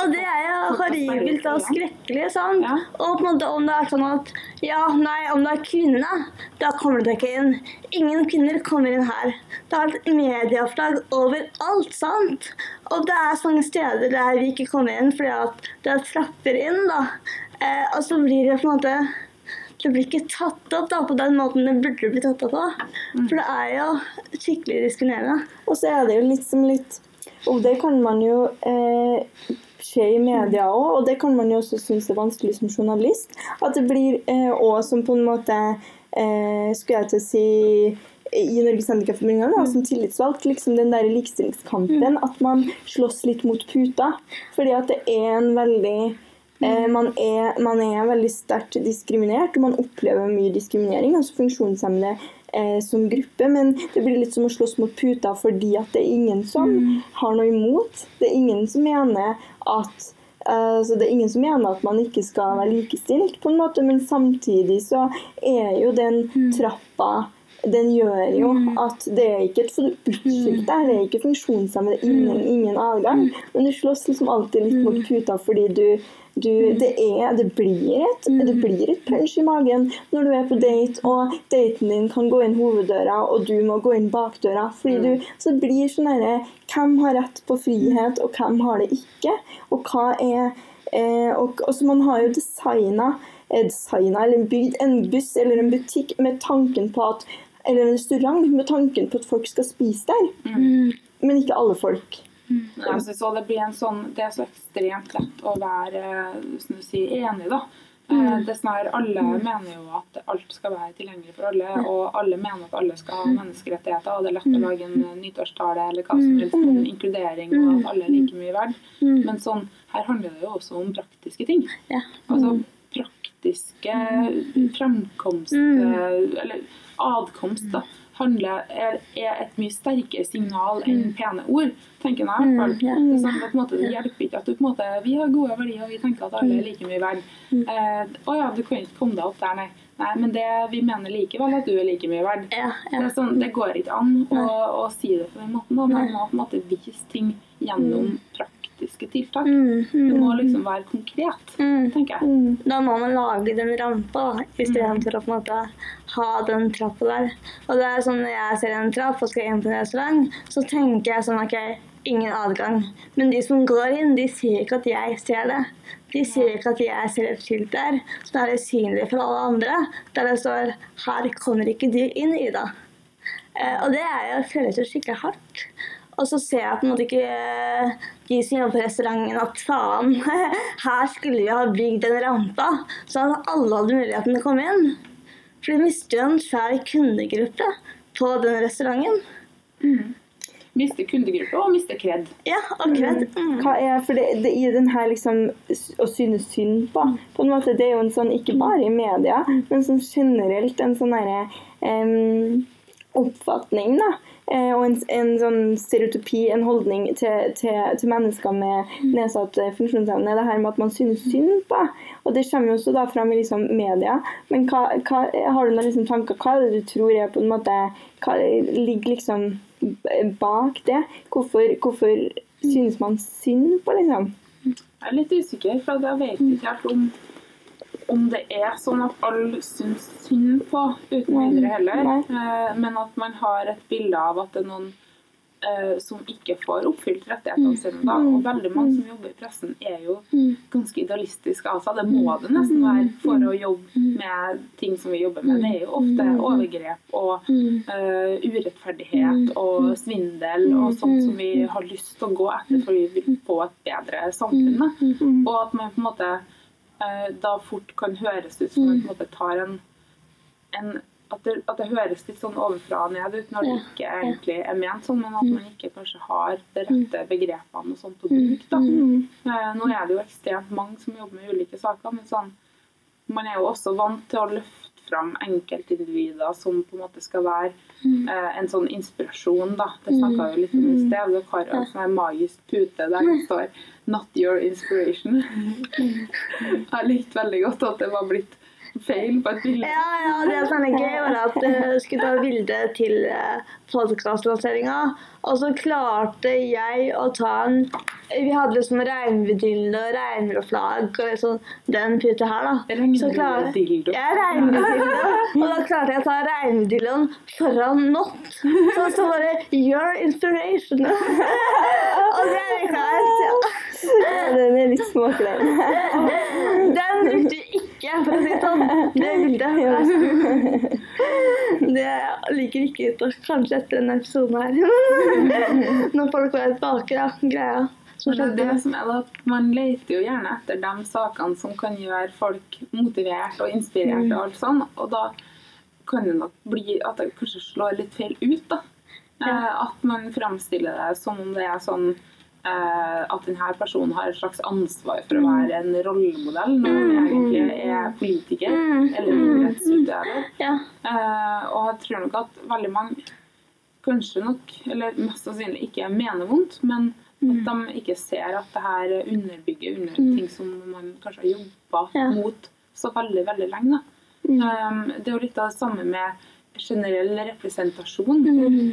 [SPEAKER 4] Og det er jo horribelt og skrekkelig, sant?
[SPEAKER 3] Ja.
[SPEAKER 4] Og på en måte om det er sånn at ja, nei, om du er kvinne, da kommer du ikke inn. Ingen kvinner kommer inn her. Det er et medieoppslag overalt, sant? Og det er så mange steder der vi ikke kommer inn fordi at det er trapper inn, da. Eh, og så blir det på en måte det blir ikke tatt opp da, på den måten det burde bli tatt opp på. For det er jo skikkelig diskriminerende.
[SPEAKER 2] Og så er det jo litt som litt Og det kan man jo eh, se i media òg, og det kan man jo også synes er vanskelig som journalist. At det blir òg som på en måte eh, Skulle jeg til å si i Norges Handikapforbund, da, som tillitsvalgt, liksom den der likestillingskampen, at man slåss litt mot puta. Fordi at det er en veldig eh, man, er, man er veldig sterkt diskriminert, og man opplever mye diskriminering, altså funksjonshemmede eh, som gruppe. Men det blir litt som å slåss mot puta fordi at det er ingen som har noe imot. Det er ingen som mener at Uh, så Det er ingen som mener at man ikke skal være likestilt, på en måte, men samtidig så er jo den trappa den gjør jo at det er ikke et forbudsskilt der, det er ikke funksjonshemmede, ingen, ingen adgang. Men du slåss liksom alltid litt mot puta fordi du, du det, er, det, blir et, det blir et punch i magen når du er på date, og daten din kan gå inn hoveddøra, og du må gå inn bakdøra. Fordi du, så det blir sånn herre Hvem har rett på frihet, og hvem har det ikke? Og hva er eh, og, og så Man har jo designa designa eller bygd en buss eller en butikk med tanken på at eller en restaurant med tanken på at folk skal spise der. Men ikke alle folk.
[SPEAKER 3] Jeg Altså, så det blir en sånn Det er så ekstremt lett å være sånn sier, enig, da. Mm. Det er sånn her, Alle mener jo at alt skal være tilgjengelig for alle, og alle mener at alle skal ha menneskerettigheter, og det er lett å lage en nyttårstale eller hva som helst om inkludering og at alle er like mye verd. Men sånn, her handler det jo også om praktiske ting.
[SPEAKER 4] Ja.
[SPEAKER 3] Altså praktiske fremkomst eh, Eller adkomst, da. Handler, er, er et mye sterkere signal enn pene ord, tenker jeg i hvert fall. Det, er sånn, at måte, det hjelper ikke at du på en måte Vi har gode verdier, og vi tenker at alle er like mye verd. Eh, å ja, du kan ikke komme deg opp der, nei. Nei, men det, vi mener likevel at du er like mye verd.
[SPEAKER 4] Ja,
[SPEAKER 3] Det,
[SPEAKER 4] ja.
[SPEAKER 3] er sånn, det går ikke an å, å si det på den måten. Da. Man må på en måte vise ting gjennom praktisk praktiske tiltak.
[SPEAKER 4] Mm,
[SPEAKER 3] Det
[SPEAKER 4] du
[SPEAKER 3] må liksom være konkret,
[SPEAKER 4] mm.
[SPEAKER 3] tenker jeg.
[SPEAKER 2] Mm.
[SPEAKER 4] Da må man lage den rampa istedenfor å på en måte ha den trappa der. Og det er sånn Når jeg ser en trapp og skal inn på en restaurant, så tenker jeg sånn OK, ingen adgang. Men de som går inn, de sier ikke at jeg ser det. De sier ikke at jeg ser et skilt der som er usynlig for alle andre, der det står 'Her kommer ikke du inn, Ida'. Eh, og det er jo, føles jo skikkelig hardt. Og så ser jeg på en måte ikke de som jobber på restauranten at faen, *laughs* her skulle vi ha bygd en rampa, så at alle hadde muligheten til å komme inn. For de mister jo en svær kundegruppe på den restauranten.
[SPEAKER 3] Miste kundegruppe og miste kred.
[SPEAKER 4] Ja, akkurat. Mm.
[SPEAKER 2] Hva er, for det, det i den her liksom å synes synd på, på en måte, det er jo en sånn, ikke bare i media, men sånn generelt en sånn derre um, oppfatning, da. Eh, og en, en sånn stereotypi, en holdning til, til, til mennesker med nedsatt eh, funksjonsevne. Det her med at man synes synd på. Og det kommer jo også da fram i liksom media. Men hva, hva, har du noen liksom tanker? Hva er det du tror er på en måte Hva ligger liksom bak det? Hvorfor, hvorfor synes man synd på, liksom?
[SPEAKER 3] Jeg er litt usikker, for jeg vet ikke helt om, om det er sånn at alle syns synd på, uten videre heller. Eh, Men at man har et bilde av at det er noen uh, som ikke får oppfylt rettighetene sine. Da. Og veldig mange som jobber i pressen, er jo ganske idealistiske av seg. Det må det nesten være for å jobbe med ting som vi jobber med. Det er jo ofte overgrep og uh, urettferdighet og svindel og sånt som vi har lyst til å gå etter for vi vil få et bedre samfunn. Og at man på en måte da fort kan høres ut som man på en måte tar en, en at det, at det høres litt sånn ovenfra og ned ut når det ikke egentlig er ment sånn, men at man ikke kanskje har de rette begrepene og sånt å bruke. da. Eh, Nå er det jo ekstremt mange som jobber med ulike saker, men sånn, man er jo også vant til å løfte fram enkeltindivider som på en måte skal være eh, en sånn inspirasjon. da. Det snakka vi litt om i sted. Dere har en sånn magisk pute der det står 'Not your inspiration'. *laughs* Jeg likte veldig godt at det var blitt feil på et bilde.
[SPEAKER 4] Ja, ja, det som er gøy, var at jeg skulle ta bilde til uh, podkastlanseringa. Og så klarte jeg å ta en Vi hadde liksom regnbuedildo og regnbueflagg og liksom den puta her, da. Så klar-
[SPEAKER 3] Regnbuedildo.
[SPEAKER 4] Ja, regnbuedildo. Og da klarte jeg å ta regnbuedildoen foran not. Så så bare Your inspiration. *laughs* og det er klart. ja.
[SPEAKER 2] Den er litt småklein.
[SPEAKER 4] Den brukte vi ikke, for å si det sånn. Det bildet. Det liker ikke ut, kanskje etter denne episoden her. *laughs* Når folk vet bak ja, greia. Som
[SPEAKER 3] det det som er at Man leter jo gjerne etter de sakene som kan gjøre folk motivert og inspirert. Og alt sånn, og da kan det nok bli at det kanskje slår litt feil ut. da. Eh, at man framstiller det som om det er sånn eh, at denne personen har et slags ansvar for å være en rollemodell, når man egentlig er politiker eller idrettsutøver.
[SPEAKER 4] Ja.
[SPEAKER 3] Eh, og jeg tror nok at veldig mange kanskje nok, eller mest sannsynlig ikke mener vondt, men at de ikke ser at det her underbygger under ting som man kanskje har jobba
[SPEAKER 4] Ja.
[SPEAKER 3] mot så veldig, veldig lenge. Mm. Um, det er jo litt av det samme med generell representasjon,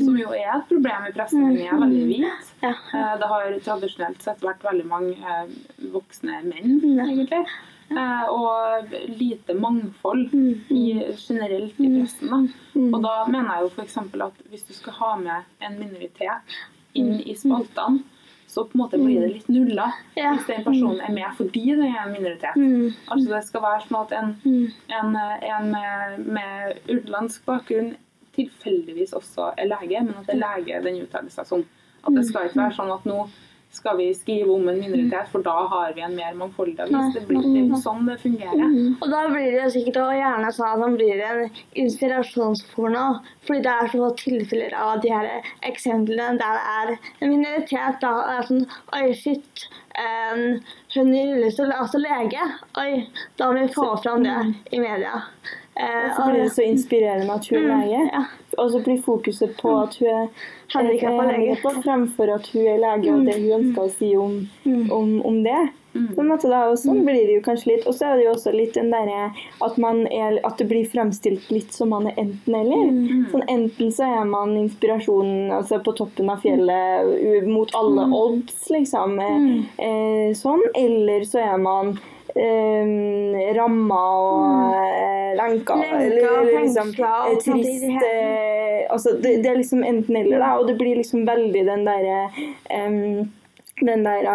[SPEAKER 3] som jo er et problem i pressen. Jeg er veldig hvit.
[SPEAKER 4] Ja.
[SPEAKER 3] Eh, Det har tradisjonelt sett vært veldig mange eh, voksne menn, egentlig. Eh, Og lite mangfold i, generelt i pressen. Da. Og da mener jeg jo f.eks. at hvis du skal ha med en minoritet inn i spaltene, så på en måte blir det litt nulla
[SPEAKER 4] Ja.
[SPEAKER 3] hvis den personen er med fordi det er en minoritet.
[SPEAKER 4] Mm.
[SPEAKER 3] Altså Det skal være sånn at en, en, en med, med utenlandsk bakgrunn tilfeldigvis også er lege, men at det er lege den uttaler seg som. At det skal ikke være sånn at nå skal vi skrive om en minoritet, for da har vi en mer mangfoldig avis. Det blir det er jo sånn det fungerer.
[SPEAKER 4] Og da blir det sikkert og gjerne sånn at man blir en inspirasjonsporno. Fordi det er så få tilfeller av de her eksemplene der det er en minoritet. Da det er sånn Oi, shit. Um, hun i rullestol er også lege. Oi, da må vi få fram det i media. Og
[SPEAKER 2] Så blir det så inspirerende at hun er lege.
[SPEAKER 4] ja.
[SPEAKER 2] så blir fokuset på at hun er
[SPEAKER 4] Handikappet
[SPEAKER 2] er
[SPEAKER 4] lege.
[SPEAKER 2] fremfor at hun er lege og det hun ønsker å si om, om, om det. På en måte da, og Sånn blir det jo kanskje litt. Og så er det jo også litt den derre at, at det blir fremstilt litt som man er enten-eller. Sånn, enten så er man inspirasjonen altså på toppen av fjellet mot alle odds, liksom. Eh, eh, sånn. Eller så er man eh, rammer og eh, lenker.
[SPEAKER 4] Lenka,
[SPEAKER 2] eller, liksom
[SPEAKER 4] i
[SPEAKER 2] trist
[SPEAKER 4] det
[SPEAKER 2] eh, altså, det, det er liksom enten-eller, da. Og det blir liksom veldig den derre Den der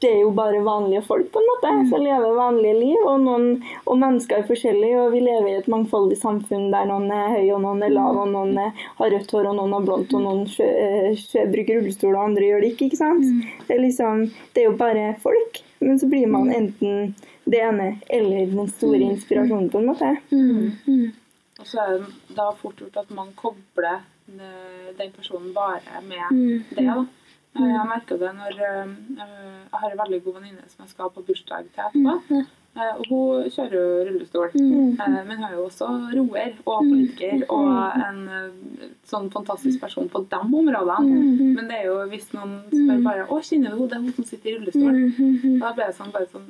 [SPEAKER 2] Det er jo bare vanlige folk, på en måte, som lever vanlige liv. Og, noen, og mennesker er forskjellige, og vi lever i et mangfoldig samfunn der noen er høy, og noen er lav, og noen er, har rødt hår, og noen har blondt, og noen sjø, eh, sjø, bruker rullestol, og andre gjør det ikke. ikke sant? Det, er liksom, det er jo bare folk. Men så blir man enten det ene eller den store inspirasjonen, på en måte.
[SPEAKER 3] Og så er det da fort gjort at man kobler den personen bare med det. da. Jeg merka det når eh, jeg har en veldig god venninne som jeg skal på bursdag til etterpå. Eh, Og hun kjører jo rullestol, mm. men hun er jo også roer og politiker og en eh, sånn fantastisk person på de områdene. Men det er jo hvis noen spør bare 'Å, kjenner du henne? Det er hun som sitter i rullestol.' Da ble det sånn bare sånn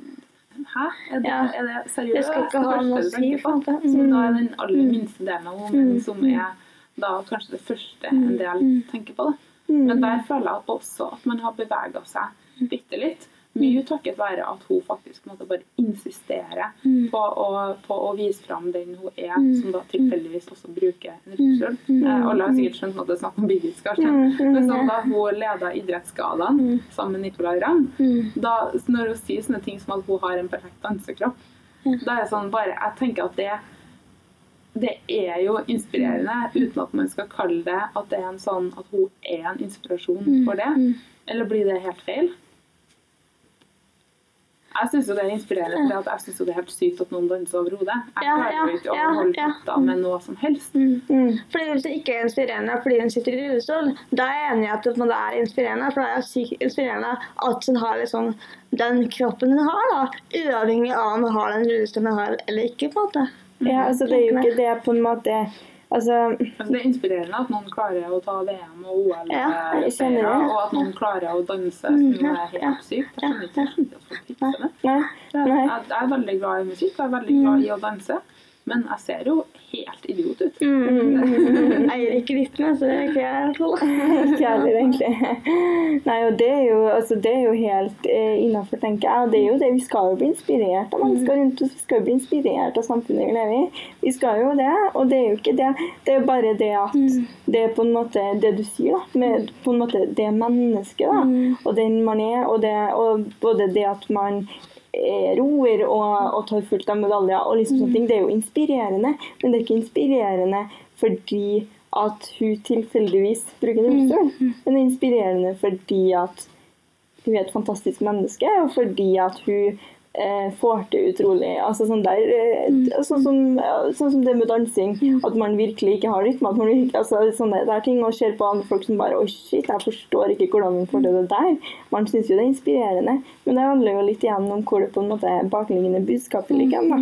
[SPEAKER 3] Hæ? Er det,
[SPEAKER 4] Ja.
[SPEAKER 3] er det seriøst?
[SPEAKER 4] Jeg skal ikke ha noe å si,
[SPEAKER 3] Så da er den aller minste delen av henne, men som er da kanskje det første en del tenker på. Da. Men der føler jeg også at man har bevega seg bitte litt. Mye takket være at hun faktisk måtte bare insistere på, å, på å vise fram den hun er, som da tilfeldigvis også bruker en rullestol. Eh, Alle har sikkert skjønt at det er snakk om Birgit Skarstein. Men sånn da hun leda Idrettsgalaen sammen med Nicolay Ramm, da når hun sier sånne ting som at hun har en perfekt dansekropp, da er det sånn bare Jeg tenker at det det er jo inspirerende, uten at man skal kalle det at det er en sånn at hun er en inspirasjon for det. Eller blir det helt feil? Jeg syns jo det er inspirerende, for jeg syns det er helt sykt at noen danser over hodet. Jeg
[SPEAKER 4] Ja,
[SPEAKER 3] klarer jo
[SPEAKER 4] ja,
[SPEAKER 3] ikke å
[SPEAKER 4] ja,
[SPEAKER 3] holde
[SPEAKER 4] ja.
[SPEAKER 3] takta med noe som helst.
[SPEAKER 4] Fordi Hvis det ikke er inspirerende fordi hun sitter i rullestol, da er jeg enig i at det er inspirerende. For det er sykt inspirerende at hun har liksom den kroppen hun har, da, uavhengig av om hun har den rullestolen hun har eller ikke. på en måte.
[SPEAKER 2] Ja, altså det er jo ikke det på en måte Altså,
[SPEAKER 3] Altså, det er inspirerende at noen klarer å ta VM og OL
[SPEAKER 4] Ja,
[SPEAKER 3] seiere,
[SPEAKER 2] det.
[SPEAKER 3] og at noen klarer å danse, som ja, er helt sykt. Jeg skjønner ikke at folk fikser det. Jeg, jeg er veldig glad i musikk, og jeg er veldig glad i å danse. Men jeg ser jo helt idiot ut. *laughs*
[SPEAKER 4] Jeg er ikke rytme, så det er ikke jeg. *laughs*
[SPEAKER 2] Ikke jeg heller, egentlig. Nei, og det er jo, altså, det er jo helt eh, innafor, tenker jeg. Og det er jo det, vi skal jo bli inspirert av mennesker rundt oss. Vi skal jo bli inspirert av samfunnet vi lever i. Vi skal jo det, og det er jo ikke det. Det er jo bare det at det er på en måte det du sier, da. Med på en måte det mennesket, da. Og den man er, og, det, og både det at man roer og, og tar fullt av medaljer og liksom sånne ting. Det er jo inspirerende, men det er ikke inspirerende fordi at hun tilfeldigvis bruker rullestol. Men det er inspirerende fordi at hun er et fantastisk menneske, og fordi at hun eh, får til utrolig altså sånn, der, mm. sånn, som, sånn som det med dansing. At man virkelig ikke har rytme. At man virkelig, altså, sånne der ting, og ser på andre folk som bare Oi, shit, jeg forstår ikke hvordan man får til det der. Man syns jo det er inspirerende. Men det handler jo litt igjen om hvor det på en måte bakliggende budskapet ligger. Da.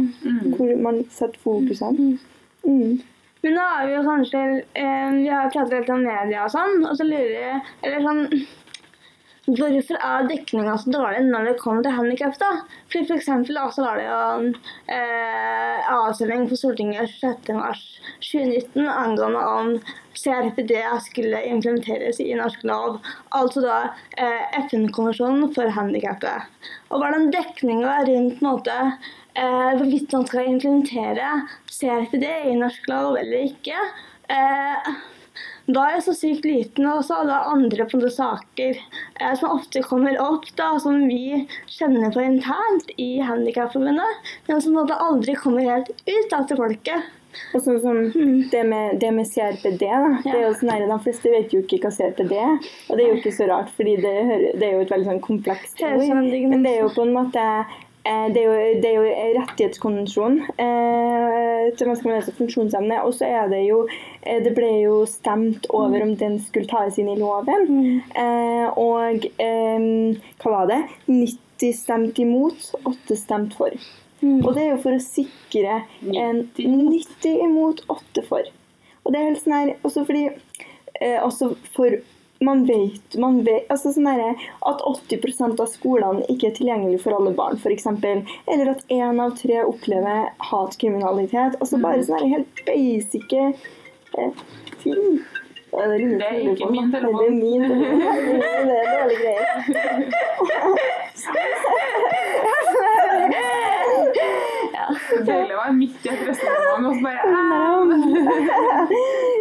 [SPEAKER 2] Hvor man setter fokusene. Mm.
[SPEAKER 4] Men nå har vi jo kanskje eh, Vi har pratet litt om media og sånn, og så lurer jeg Eller sånn Hvorfor er dekninga så dårlig når det kommer til handikap? For da, så var det jo eh, avstemning på Stortinget 6. mars 2019 angående om CRPD skulle implementeres i norsk lov. Altså da eh, FN-konvensjonen for handikappede. Og hvordan dekninga rundt måte eh, hvorvidt man skal implementere CRPD i norsk lov eller ikke. Eh, da er jeg så sykt liten, også, og da er andre på noen saker eh, som ofte kommer opp, da, som vi kjenner på internt i Handikapforbundet, men som måte aldri kommer helt ut da, til folket.
[SPEAKER 2] Og sånn som det med, det med CRPD, da. Det er jo sånn her, De fleste vet jo ikke hva CRPD er. Og det er jo ikke så rart, fordi det, det er jo et veldig sånn komplekst ord.
[SPEAKER 4] en diagnose.
[SPEAKER 2] Men det er jo på en måte det er, jo, det er jo rettighetskonvensjon eh, til mennesker med nedsatt funksjonsevne. Og så er det jo eh, Det ble jo stemt over om den skulle tas inn i loven. Eh, og eh, hva var det? 90 stemt imot, 8 stemt for. Og det er jo for å sikre en
[SPEAKER 3] 90 imot.
[SPEAKER 2] 90 imot 8 for. Og det er helt sånn her Også fordi eh, Også for man vet, man vet altså sånn der, At 80% av skolene ikke er tilgjengelig for alle barn, f.eks. Eller at én av tre opplever hatkriminalitet. Altså bare sånne helt basic eh, ting. Ja, det,
[SPEAKER 3] Det er ikke min telefon.
[SPEAKER 2] Det er min telefon. Det er dårlige greier. *laughs*
[SPEAKER 3] Deilig å være midt i et resonnement og så bare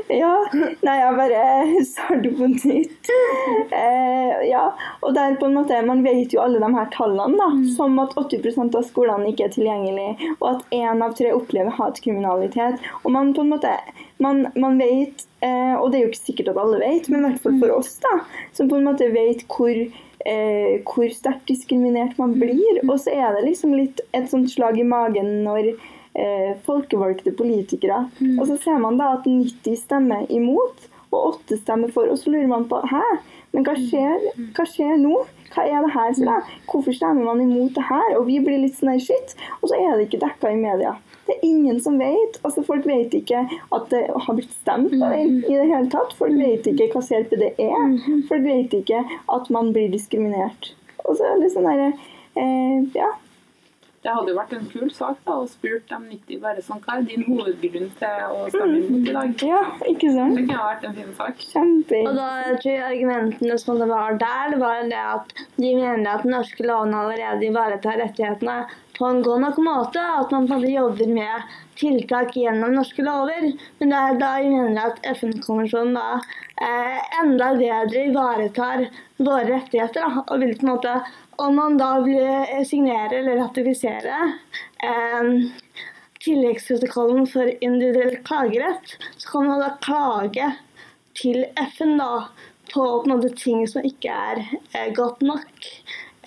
[SPEAKER 2] Ja. Nei, jeg bare starter på nytt. Eh, ja. Og der på en måte, Man vet jo alle de her tallene, da, som at 80% av skolene ikke er tilgjengelig, og at én av tre opplever hatkriminalitet. Og man på en måte, man, man vet, eh, og det er jo ikke sikkert at alle vet, men i hvert fall for oss, da, som på en måte vet hvor eh, hvor sterkt diskriminert man blir. Og så er det liksom litt et sånt slag i magen når eh, folkevalgte politikere Og så ser man da at 90 stemmer imot, og 8 stemmer for. Og så lurer man på hæ, men hva skjer, hva skjer nå? Hva er det her for deg? Hvorfor stemmer man imot det her? Og vi blir litt sånn shit. Og så er det ikke dekka i media. Det er ingen som vet. Altså Folk vet ikke at det har blitt stemt i i det hele tatt. Folk vet ikke hva CRPD er. Folk vet ikke at man blir diskriminert. Og så er det sånn derre eh, Ja.
[SPEAKER 3] Det hadde jo vært en kul sak da, å spurt dem 90 bare sånn, hva er din hovedgrunn til å stemme imot i dag?
[SPEAKER 2] Ja, ikke sant?
[SPEAKER 3] Det kunne vært en fin sak.
[SPEAKER 2] Kjempe...
[SPEAKER 4] Og da tror jeg argumentene som det var der, det var det at de mener at den norske loven allerede ivaretar rettighetene på en god nok måte. At man både jobber med tiltak gjennom norske lover. Men det er da jeg mener at FN-konvensjonen da eh, enda bedre ivaretar våre rettigheter. Da, og vil på en måte Om man da vil eh, signere eller ratifisere eh, tilleggsprotokollen for individuell klagerett, så kan man da klage til FN da, på, på måte, ting som ikke er eh, godt nok.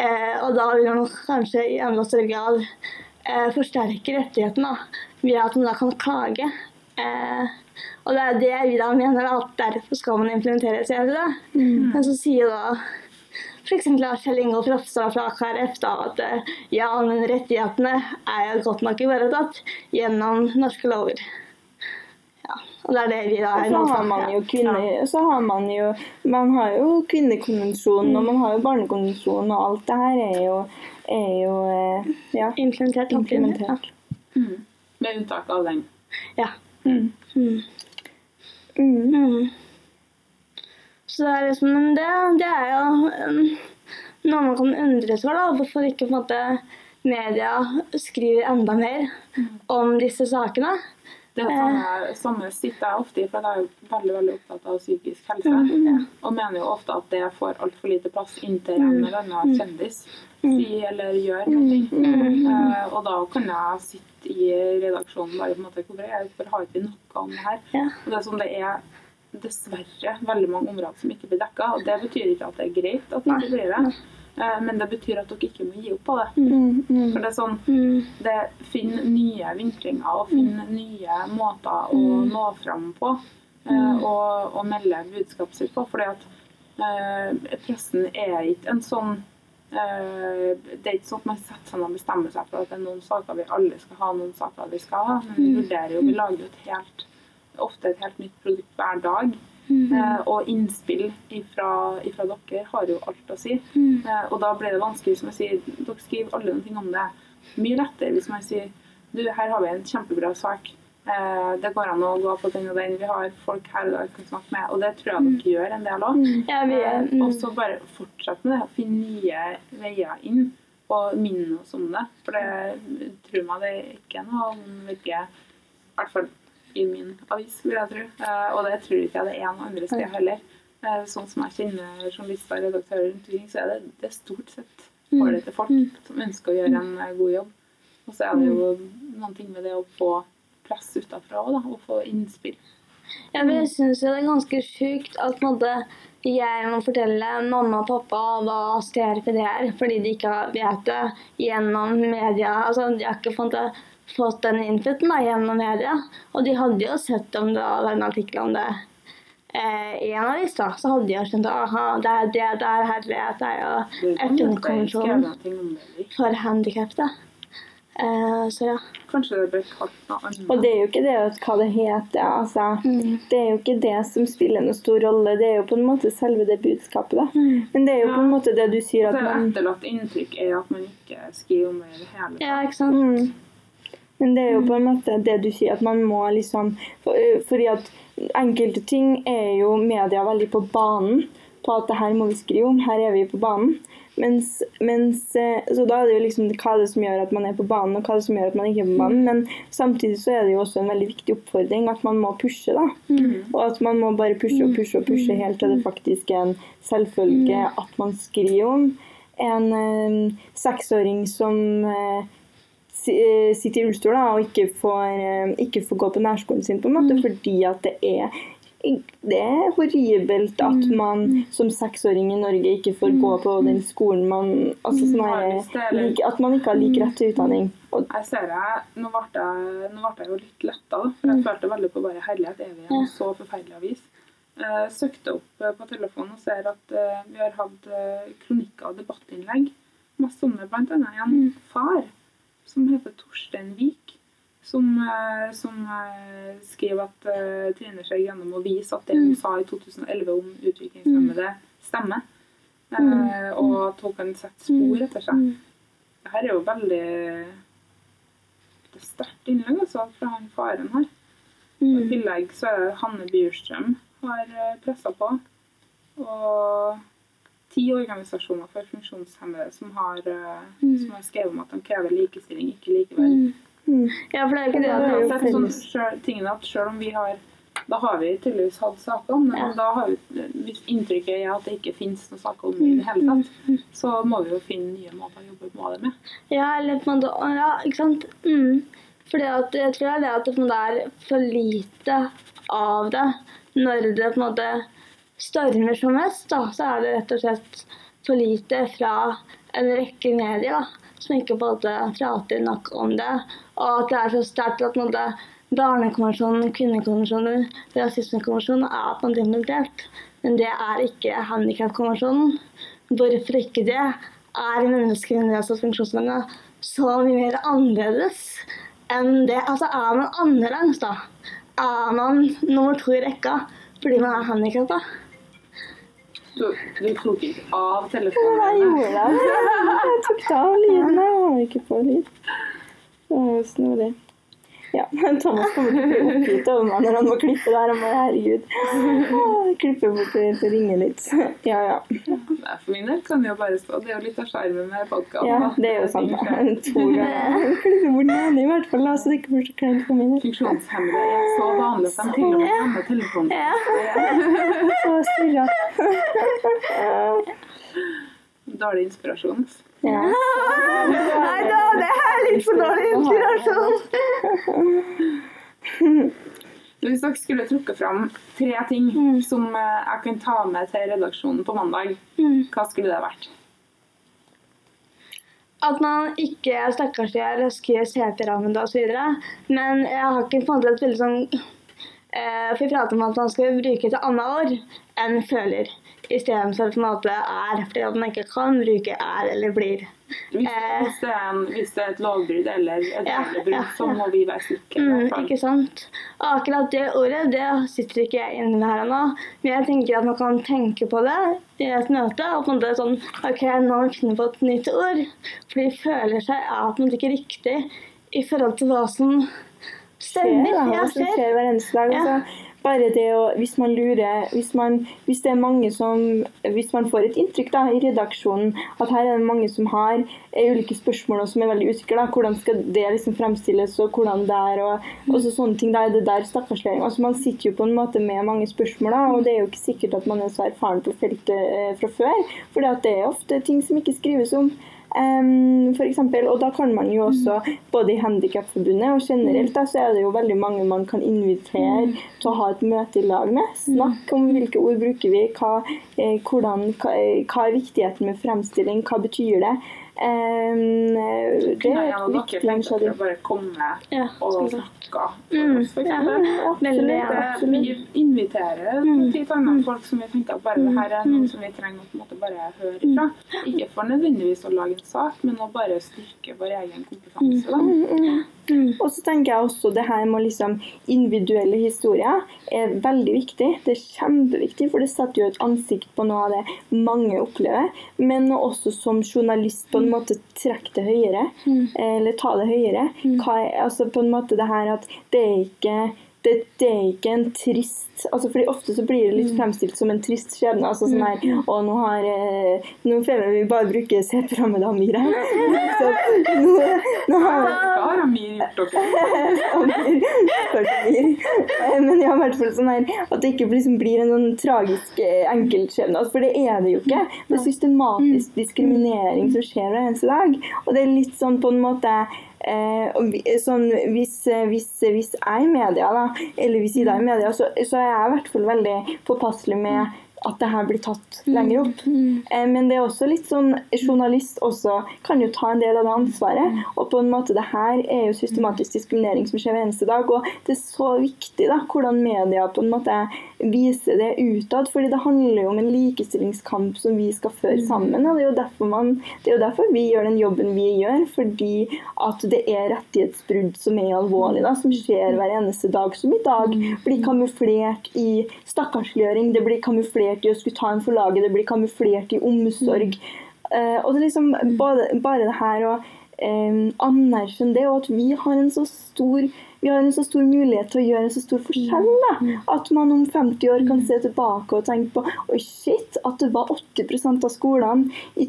[SPEAKER 4] Eh, og da vil man kanskje i enda større grad eh, forsterke rettighetene ved at man da kan klage. Eh, og det er det vi da mener, at derfor skal man implementere CRD. Men så sier da f.eks. Kjell Ingolf Ropstad fra KrF da, at ja, men rettighetene er godt nok ivaretatt gjennom norske lover. Og det er det vi da er
[SPEAKER 2] Så har man jo
[SPEAKER 4] Ja.
[SPEAKER 2] Så har man jo Man har jo kvinnekonvensjonen, og man har jo barnekonvensjonen, og alt det her er jo, er jo eh, ja,
[SPEAKER 4] Implementert.
[SPEAKER 2] implementert.
[SPEAKER 3] Mm. Med unntak av den.
[SPEAKER 4] Ja.
[SPEAKER 2] Mm.
[SPEAKER 4] Mm.
[SPEAKER 2] Mm.
[SPEAKER 4] Mm. Så det er liksom Men det, det er jo um, noe man kan undres over, da. Hvorfor ikke på en måte media skriver enda mer om disse sakene.
[SPEAKER 3] Det er samme, samme sitter jeg ofte i, for jeg er jo veldig veldig opptatt av psykisk helse. Og mener jo ofte at det får altfor lite plass inntil en eller annen kjendis sier eller gjør noe. Eh, og da kan jeg sitte i redaksjonen bare på en måte Hvorfor, jeg, hvorfor har ikke vi noe om det her?
[SPEAKER 4] Ja.
[SPEAKER 3] Og det er sånn det er dessverre veldig mange områder som ikke blir dekka. Og det betyr ikke at det er greit at det ikke blir det. Eh, men det betyr at dere ikke må gi opp på det.
[SPEAKER 2] Mm. Mm.
[SPEAKER 3] For det er sånn
[SPEAKER 4] Mm.
[SPEAKER 3] det finner nye vinklinger og finner nye måter å nå fram på. mm. og, og melde budskapet sitt på. fordi at eh, pressen er ikke en sånn eh, Det er ikke sånn at man setter seg ned og bestemmer seg for at det er noen saker vi alle skal ha, noen saker vi skal ha. Men vi vurderer jo, vi lager jo et helt, ofte et helt nytt produkt hver dag. Eh, og innspill ifra dere har jo alt å si. Eh, og da blir det vanskelig, som jeg sier, dere skriver alle noen ting om det. Mye lettere hvis man sier du, her har vi en kjempebra sak. Eh, det går an å gå på den og den. Vi har folk her og der kan snakke med. Og det tror jeg dere gjør en del òg.
[SPEAKER 4] Ja, vi,
[SPEAKER 3] Eh,
[SPEAKER 4] mm.
[SPEAKER 3] og så bare fortsette med det. Finne nye veier inn. Og minne oss om det. For det tror meg det er ikke noe virker I hvert fall i min avis, vil jeg tro. Eh, og det tror ikke jeg det er andre sted heller. Eh, sånn som jeg kjenner journalister og redaktører rundt omkring, så er det, det er stort sett ålreite folk som ønsker å gjøre en eh, god jobb. Og så er det jo noen ting med det å få press utafra òg. Og få innspill.
[SPEAKER 4] Ja, men jeg syns det er ganske sjukt at måte, jeg må fortelle mamma og pappa hva CRPD er, fordi de ikke vet det gjennom media. Altså, de har ikke fått, det, fått den inputen da, gjennom media. Og de hadde jo sett om det var en artikkel om det eh, i en avis, da. Så hadde de jo skjønt aha, det er det der, herlighet, det er jo
[SPEAKER 3] Det er jo
[SPEAKER 4] FN-konvensjonen for handikappede. Eh, så ja.
[SPEAKER 3] Kanskje det ble kalt noe annet.
[SPEAKER 2] Og det er jo ikke det at hva det heter. Altså, Det er jo ikke det som spiller noen stor rolle. Det er jo på en måte selve det budskapet. da. Men det er jo på en måte det du sier at man det
[SPEAKER 3] etterlatt inntrykk er at man ikke skriver om det i det hele tatt.
[SPEAKER 4] ja, ikke sant?
[SPEAKER 2] Mm. Men det er jo på en måte det du sier, at man må liksom for, Fordi at enkelte ting er jo media veldig på banen på at det her må vi skrive om, her er vi på banen. Mens, mens, så da er det jo liksom hva er det som gjør at man er på banen, og hva er det som gjør at man ikke er på banen. Men samtidig så er det jo også en veldig viktig oppfordring at man må pushe, da. Og at man må bare pushe og pushe og pushe helt til det faktisk er en selvfølge at man skriver om. En eh, seksåring som eh, sitter i rullestol da, og ikke får, eh, ikke får gå på nærskolen sin, på en måte, fordi at det er det er horribelt at man som seksåring i Norge ikke får gå på den skolen man altså sånn
[SPEAKER 3] Har
[SPEAKER 2] her,
[SPEAKER 3] lyst til, eller-
[SPEAKER 2] lik, At man ikke har lik rett til utdanning. Og,
[SPEAKER 3] Jeg ser det. Nå ble jeg, nå ble jeg jo litt letta. For jeg følte veldig på bare herlighet, er vi i en så forferdelig avis? Jeg søkte opp eh, på telefonen og ser at eh, vi har hatt eh, kronikker og debattinnlegg. Masse sånne, blant annet en far som heter Torstein Vik. Som, eh, som eh, skriver at eh, Trine Skei gjennom må vise at det hun sa i 2011 om utviklingshemmede, stemmer. Eh, og at hun kan sette spor etter seg. Dette er jo veldig er sterkt innlegg altså, fra han faren her. Og I tillegg så er det Hanne Bjurstrøm har pressa på. Og ti organisasjoner for funksjonshemmede som har, mm. som har skrevet om at de krever likestilling, ikke likeverd.
[SPEAKER 4] Ja, for det er jo ikke det
[SPEAKER 2] det er
[SPEAKER 3] sett sånn, selv, tingene at selv om vi har Da har vi tydeligvis hatt saker om det, men da har vi, hvis inntrykket er at det ikke finnes noen saker om det i det hele tatt, så må vi jo finne nye måter å jobbe med det med.
[SPEAKER 4] Ja, eller på en måte Ja, ikke sant? Mm. Fordi at jeg tror det er det at det er for lite av det. Når det på en måte stormer som mest, da, så er det rett og slett for lite fra en rekke medier da, som ikke måte prater nok om det. Og at det er så sterkt at måte, Barnekonvensjonen, kvinnekonvensjonen, rasismekonvensjonen er på en implementert. Men det er ikke handikapkonvensjonen. Hvorfor ikke det? Er mennesker med nedsatt funksjonsevne så mye mer annerledes enn det? Altså, er man annerledes, da? Er man nummer to i rekka fordi man er handikappa?
[SPEAKER 3] Du, du tok ikke av
[SPEAKER 2] jeg gjorde det. Jeg tok av lyden. Jeg har ikke på lyd. Det var snodig. Ja, Thomas kommer til å bli oppgitt over meg når han må klippe der. Han bare herregud. Klippe bort og ringe litt. Ja, ja.
[SPEAKER 3] Nei, For min del kan jo bare stå. Det er jo litt av skjermen med podkasten.
[SPEAKER 2] Ja, det er jo sant. Sånn, To ganger. Klippe bort den ene i hvert fall, da, så det ikke blir så kleint for min del.
[SPEAKER 3] Funksjonshemmede er så vanlige at de til og med glemmer telefonen.
[SPEAKER 2] Å, surra.
[SPEAKER 3] Dårlig inspirasjon.
[SPEAKER 2] Ja.
[SPEAKER 4] Nei, det er litt for dårlig inspirasjon.
[SPEAKER 3] Hvis dere skulle trukket fram tre ting som eh, jeg kan ta med til redaksjonen på mandag, hva skulle det vært?
[SPEAKER 4] At man ikke er stakkarslig eller skriver CP-rammene osv. Men jeg har ikke fant et veldig sånn eh, For vi prater om at man skal bruke et annet år enn føler. Istedenfor en måte er, fordi man ikke kan bruke er eller blir.
[SPEAKER 3] Hvis,
[SPEAKER 4] Eh.
[SPEAKER 3] hvis, det er en, hvis det er et lovbrudd eller et
[SPEAKER 4] Ja,
[SPEAKER 3] regelbrudd,
[SPEAKER 4] ja,
[SPEAKER 3] så må vi være sikre. i
[SPEAKER 4] Mm, ikke sant? Akkurat det ordet det sitter ikke jeg inne med her ennå. Men jeg tenker at man kan tenke på det i et møte. Og på en måte sånn OK, nå har vi funnet på et nytt ord. For de føler seg at man ikke er riktig i forhold til hva som stemmer.
[SPEAKER 2] skjer, da,
[SPEAKER 4] Ja,
[SPEAKER 2] hva som
[SPEAKER 4] skjer.
[SPEAKER 2] skjer hver eneste dag.
[SPEAKER 4] Ja.
[SPEAKER 2] Altså, bare det å, hvis man lurer hvis, man, hvis det er mange som Hvis man får et inntrykk da, i redaksjonen at her er det mange som har eh, ulike spørsmål og som er veldig usikre, da, hvordan skal det liksom fremstilles og hvordan det er og, og så sånne ting. Da er det der stakkarsliggjøring. Altså, man sitter jo på en måte med mange spørsmål, da, og det er jo ikke sikkert at man er så erfaren på feltet eh, fra før. For det er ofte ting som ikke skrives om. Um, for eksempel, og da kan man jo også, både i Handikapforbundet og generelt, da, så er det jo veldig mange man kan invitere til å ha et møte i lag med. Snakk om hvilke ord bruker vi, hva, eh, hvordan, hva, eh, hva er viktigheten med fremstilling, hva betyr det? Em, det er et viktig initiativ.
[SPEAKER 3] bare komme
[SPEAKER 4] Ja,
[SPEAKER 3] og snakke
[SPEAKER 4] Mm, ja,
[SPEAKER 3] ja.
[SPEAKER 4] Veldig
[SPEAKER 3] vi inviterer
[SPEAKER 4] Mm.
[SPEAKER 3] til andre folk som vi tenker at bare det her er noe som vi trenger å måte bare høre fra. Ikke for nødvendigvis å lage en sak, men å bare styrke vår egen kompetanse. Da.
[SPEAKER 4] Mm.
[SPEAKER 2] Og så tenker jeg også det her med liksom individuelle historier er veldig viktig. Det er kjempeviktig, for det setter jo et ansikt på noe av det mange opplever. Men også som journalist på en måte trekke det høyere, eller ta det høyere. Hva er, altså på en måte det her at det er ikke det, det er ikke en trist altså fordi Ofte så blir det litt fremstilt som en trist skjebne. altså sånn her, og nå har eh, Nå føler vi bare bruker C-programmet Amir her. Så nå, nå har
[SPEAKER 3] Hva har Amir gjort dere? *laughs*
[SPEAKER 2] Eh, Men ja, i hvert fall sånn her, at det ikke liksom blir en sånn tragisk eh, enkeltskjebne. Altså, for det er det jo ikke. Det er systematisk diskriminering som skjer hver eneste dag. Og det er litt sånn på en måte sånn, hvis, eh, hvis, hvis jeg er i media, da, eller hvis Ida er i media, så, så er jeg i hvert fall veldig påpasselig med at det her blir tatt lenger opp. Mm. Men det er også litt sånn Journalist også kan jo ta en del av det ansvaret. Og på en måte det her er jo systematisk diskriminering som skjer hver eneste dag. Og det er så viktig da, hvordan media på en måte viser det utad. fordi det handler jo om en likestillingskamp som vi skal føre sammen. Og det er jo derfor, man, det er jo derfor vi gjør den jobben vi gjør. Fordi at det er rettighetsbrudd som er alvorlig, da, som skjer hver eneste dag. Som i dag blir kamuflert i stakkarsliggjøring. Det blir kamuflert i å skulle ta en for laget. Det blir kamuflert i omsorg. Uh, og det er liksom bare, bare det her å eh, anerkjenne det, og at vi har en så stor vi har en så stor mulighet til å gjøre en så stor forskjell. Da. At man om 50 år kan se tilbake og tenke på Oi, shit, at det var 80% av skolene i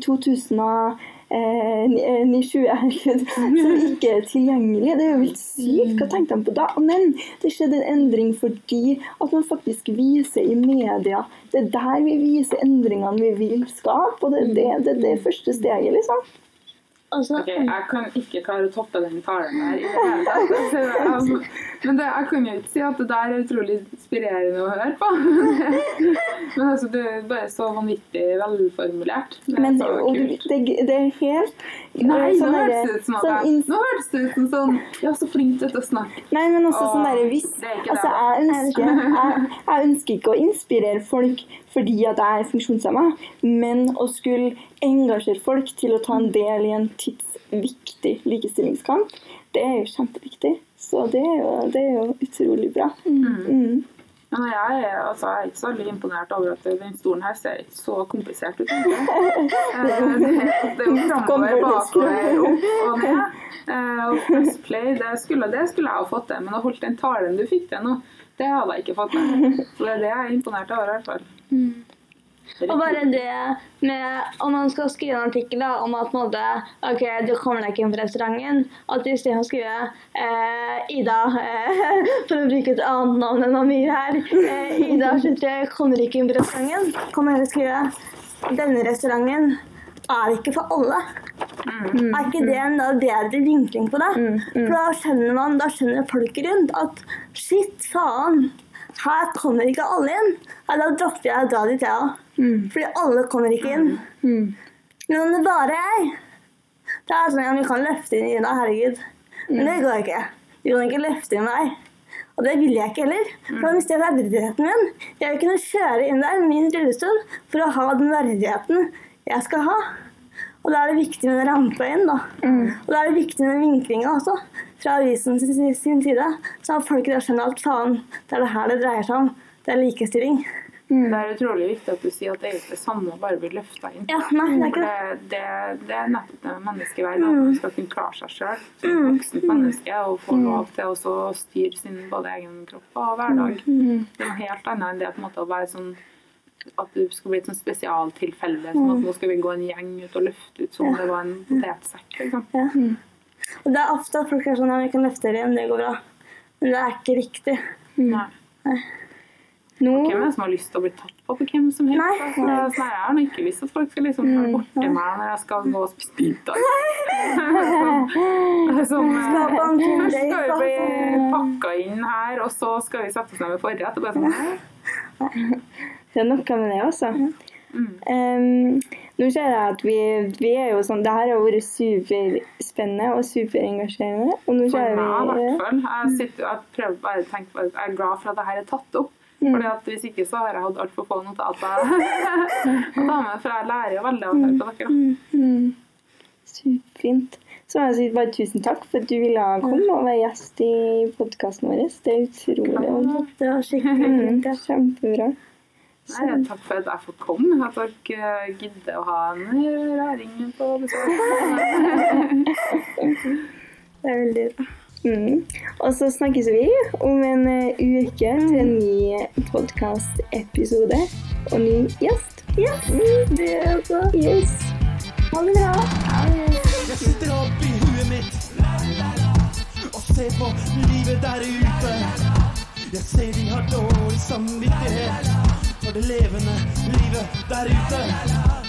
[SPEAKER 2] 2027 herregud, som ikke er tilgjengelige. Det er jo helt sykt. Hva tenkte de på da? Men det skjedde en endring fordi at man faktisk viser i media. Det er der vi viser endringene vi vil skape, og det er det, det, er det første steget, liksom.
[SPEAKER 4] Og
[SPEAKER 3] okay, Jeg kan ikke klare å toppe den talen her. det. Altså, *laughs* Men det, jeg kan jo ikke si at det der er utrolig inspirerende å høre på. *laughs* Men altså, det er bare så vanvittig velformulert. Det er
[SPEAKER 2] Men
[SPEAKER 3] så
[SPEAKER 2] og, det, det er helt
[SPEAKER 3] Nei, nå
[SPEAKER 2] sånn
[SPEAKER 3] hørtes det ut som at
[SPEAKER 2] sånn
[SPEAKER 3] Nå hørtes det ut som sånn Ja, så flink du er til å snakke.
[SPEAKER 2] Nei, men også sånn derre hvis Altså, jeg ønsker, jeg, jeg ønsker ikke å inspirere folk fordi at jeg er funksjonshemma, men å skulle engasjere folk til å ta en del i en tidsviktig likestillingskamp, det er jo kjempeviktig. Så det er jo, det er jo utrolig bra. Mm.
[SPEAKER 3] Men jeg altså, jeg er ikke så veldig imponert over at den stolen her ser ikke så komplisert ut. *laughs* Eh, Det, det er jo framover, bakover, opp og ned. Eh, Og press play, det skulle, det skulle jeg ha fått til. Men å holde den talen du fikk til nå, det hadde jeg ikke fått til. Så det er det jeg er imponert over, i hvert fall.
[SPEAKER 4] Og bare det med om man skal skrive en artikkel da, om at måte, ok, du kommer deg ikke inn på restauranten, at i stedet for å skrive eh, Ida, eh, *laughs* for å bruke et annet navn enn Amir her, eh, Ida 23 kommer ikke inn på restauranten, kan man heller skrive denne restauranten er ikke for alle. Er ikke det en bedre vinkling på det? For da skjønner man, da skjønner folk rundt at shit, faen, her kommer ikke alle inn. Ja, da dropper jeg å dra dit, jeg òg. Fordi alle kommer ikke inn. Men om det bare er Det er sånn at vi kan løfte inn Ina, herregud. Men det går ikke. Du kan ikke løfte inn meg. Og det vil jeg ikke heller. For da mister jeg verdigheten min. Jeg vil kunne kjøre inn der med min rullestol for å ha den verdigheten jeg skal ha. Og da er det viktig med den rampa inn, da. Og da er det viktig med vinklinga også, fra avisen sin side. Så har folk da skjønner at faen, det er det her det dreier seg om. Det er likestilling.
[SPEAKER 3] Det er utrolig viktig at du sier at samme å bare bli løfta inn.
[SPEAKER 4] Ja, nei, det er det.
[SPEAKER 3] det, det, er nettopp det menneskeverdet, at man skal kunne klare seg sjøl som mm. voksent menneske og få lov til å styre sin både egen kropp og hverdag. Det er noe helt annet enn det på en måte å være sånn at du skal bli et sånn spesialtilfelle. Sånn at nå skal vi gå en gjeng ut og løfte ut som om det var en potetsekk. Liksom.
[SPEAKER 4] Ja. Og det er ofte at folk er sånn ja, vi kan løfte det inn, det går bra. Men det er ikke riktig.
[SPEAKER 3] Nei.
[SPEAKER 2] Nå,
[SPEAKER 3] Hvem er det som har lyst til å bli tatt på på hvem som helst? Altså, det sånn jeg har ikke lyst til at folk skal liksom være borti meg når jeg skal gå og spise middag. *laughs* Sånn, eh, Først skal vi bli
[SPEAKER 4] altså.
[SPEAKER 3] pakka inn her, og så skal vi sette oss ned ved forrett. Og bare sånn,
[SPEAKER 2] det er noe med det også.
[SPEAKER 3] Mm.
[SPEAKER 2] Um, Nå ser jeg at vi, vi er jo sånn Det her har vært superspennende og superengasjerende. Og nå
[SPEAKER 3] For meg, i hvert fall. Jeg, sitter, jeg prøver bare å tenke på at jeg er glad for at dette er tatt opp.
[SPEAKER 2] Mm.
[SPEAKER 3] Fordi at Hvis ikke så har jeg hatt altfor få notater *laughs* å ta med, for jeg lærer jo veldig av å høre på dere.
[SPEAKER 2] mm, Superfint. Så må jeg si bare tusen takk for at du ville komme og være gjest i podkasten vår. Det er utrolig.
[SPEAKER 4] Det var skikkelig
[SPEAKER 2] Mm,
[SPEAKER 4] fint. ja.
[SPEAKER 2] kjempebra.
[SPEAKER 3] Nei, takk for at jeg får komme. At dere gidder å ha en læring på besøk. *laughs*
[SPEAKER 4] Det er veldig bra.
[SPEAKER 2] Mm. Og så snakkes vi om en eh, uke til en ny podkastepisode og ny gjest.
[SPEAKER 4] Ja, det er også.
[SPEAKER 2] Yes. Ha det bra.
[SPEAKER 1] Jeg sitter opp i huet mitt og ser på livet der ute. Jeg ser de har dårlig samvittighet for det levende livet der ute.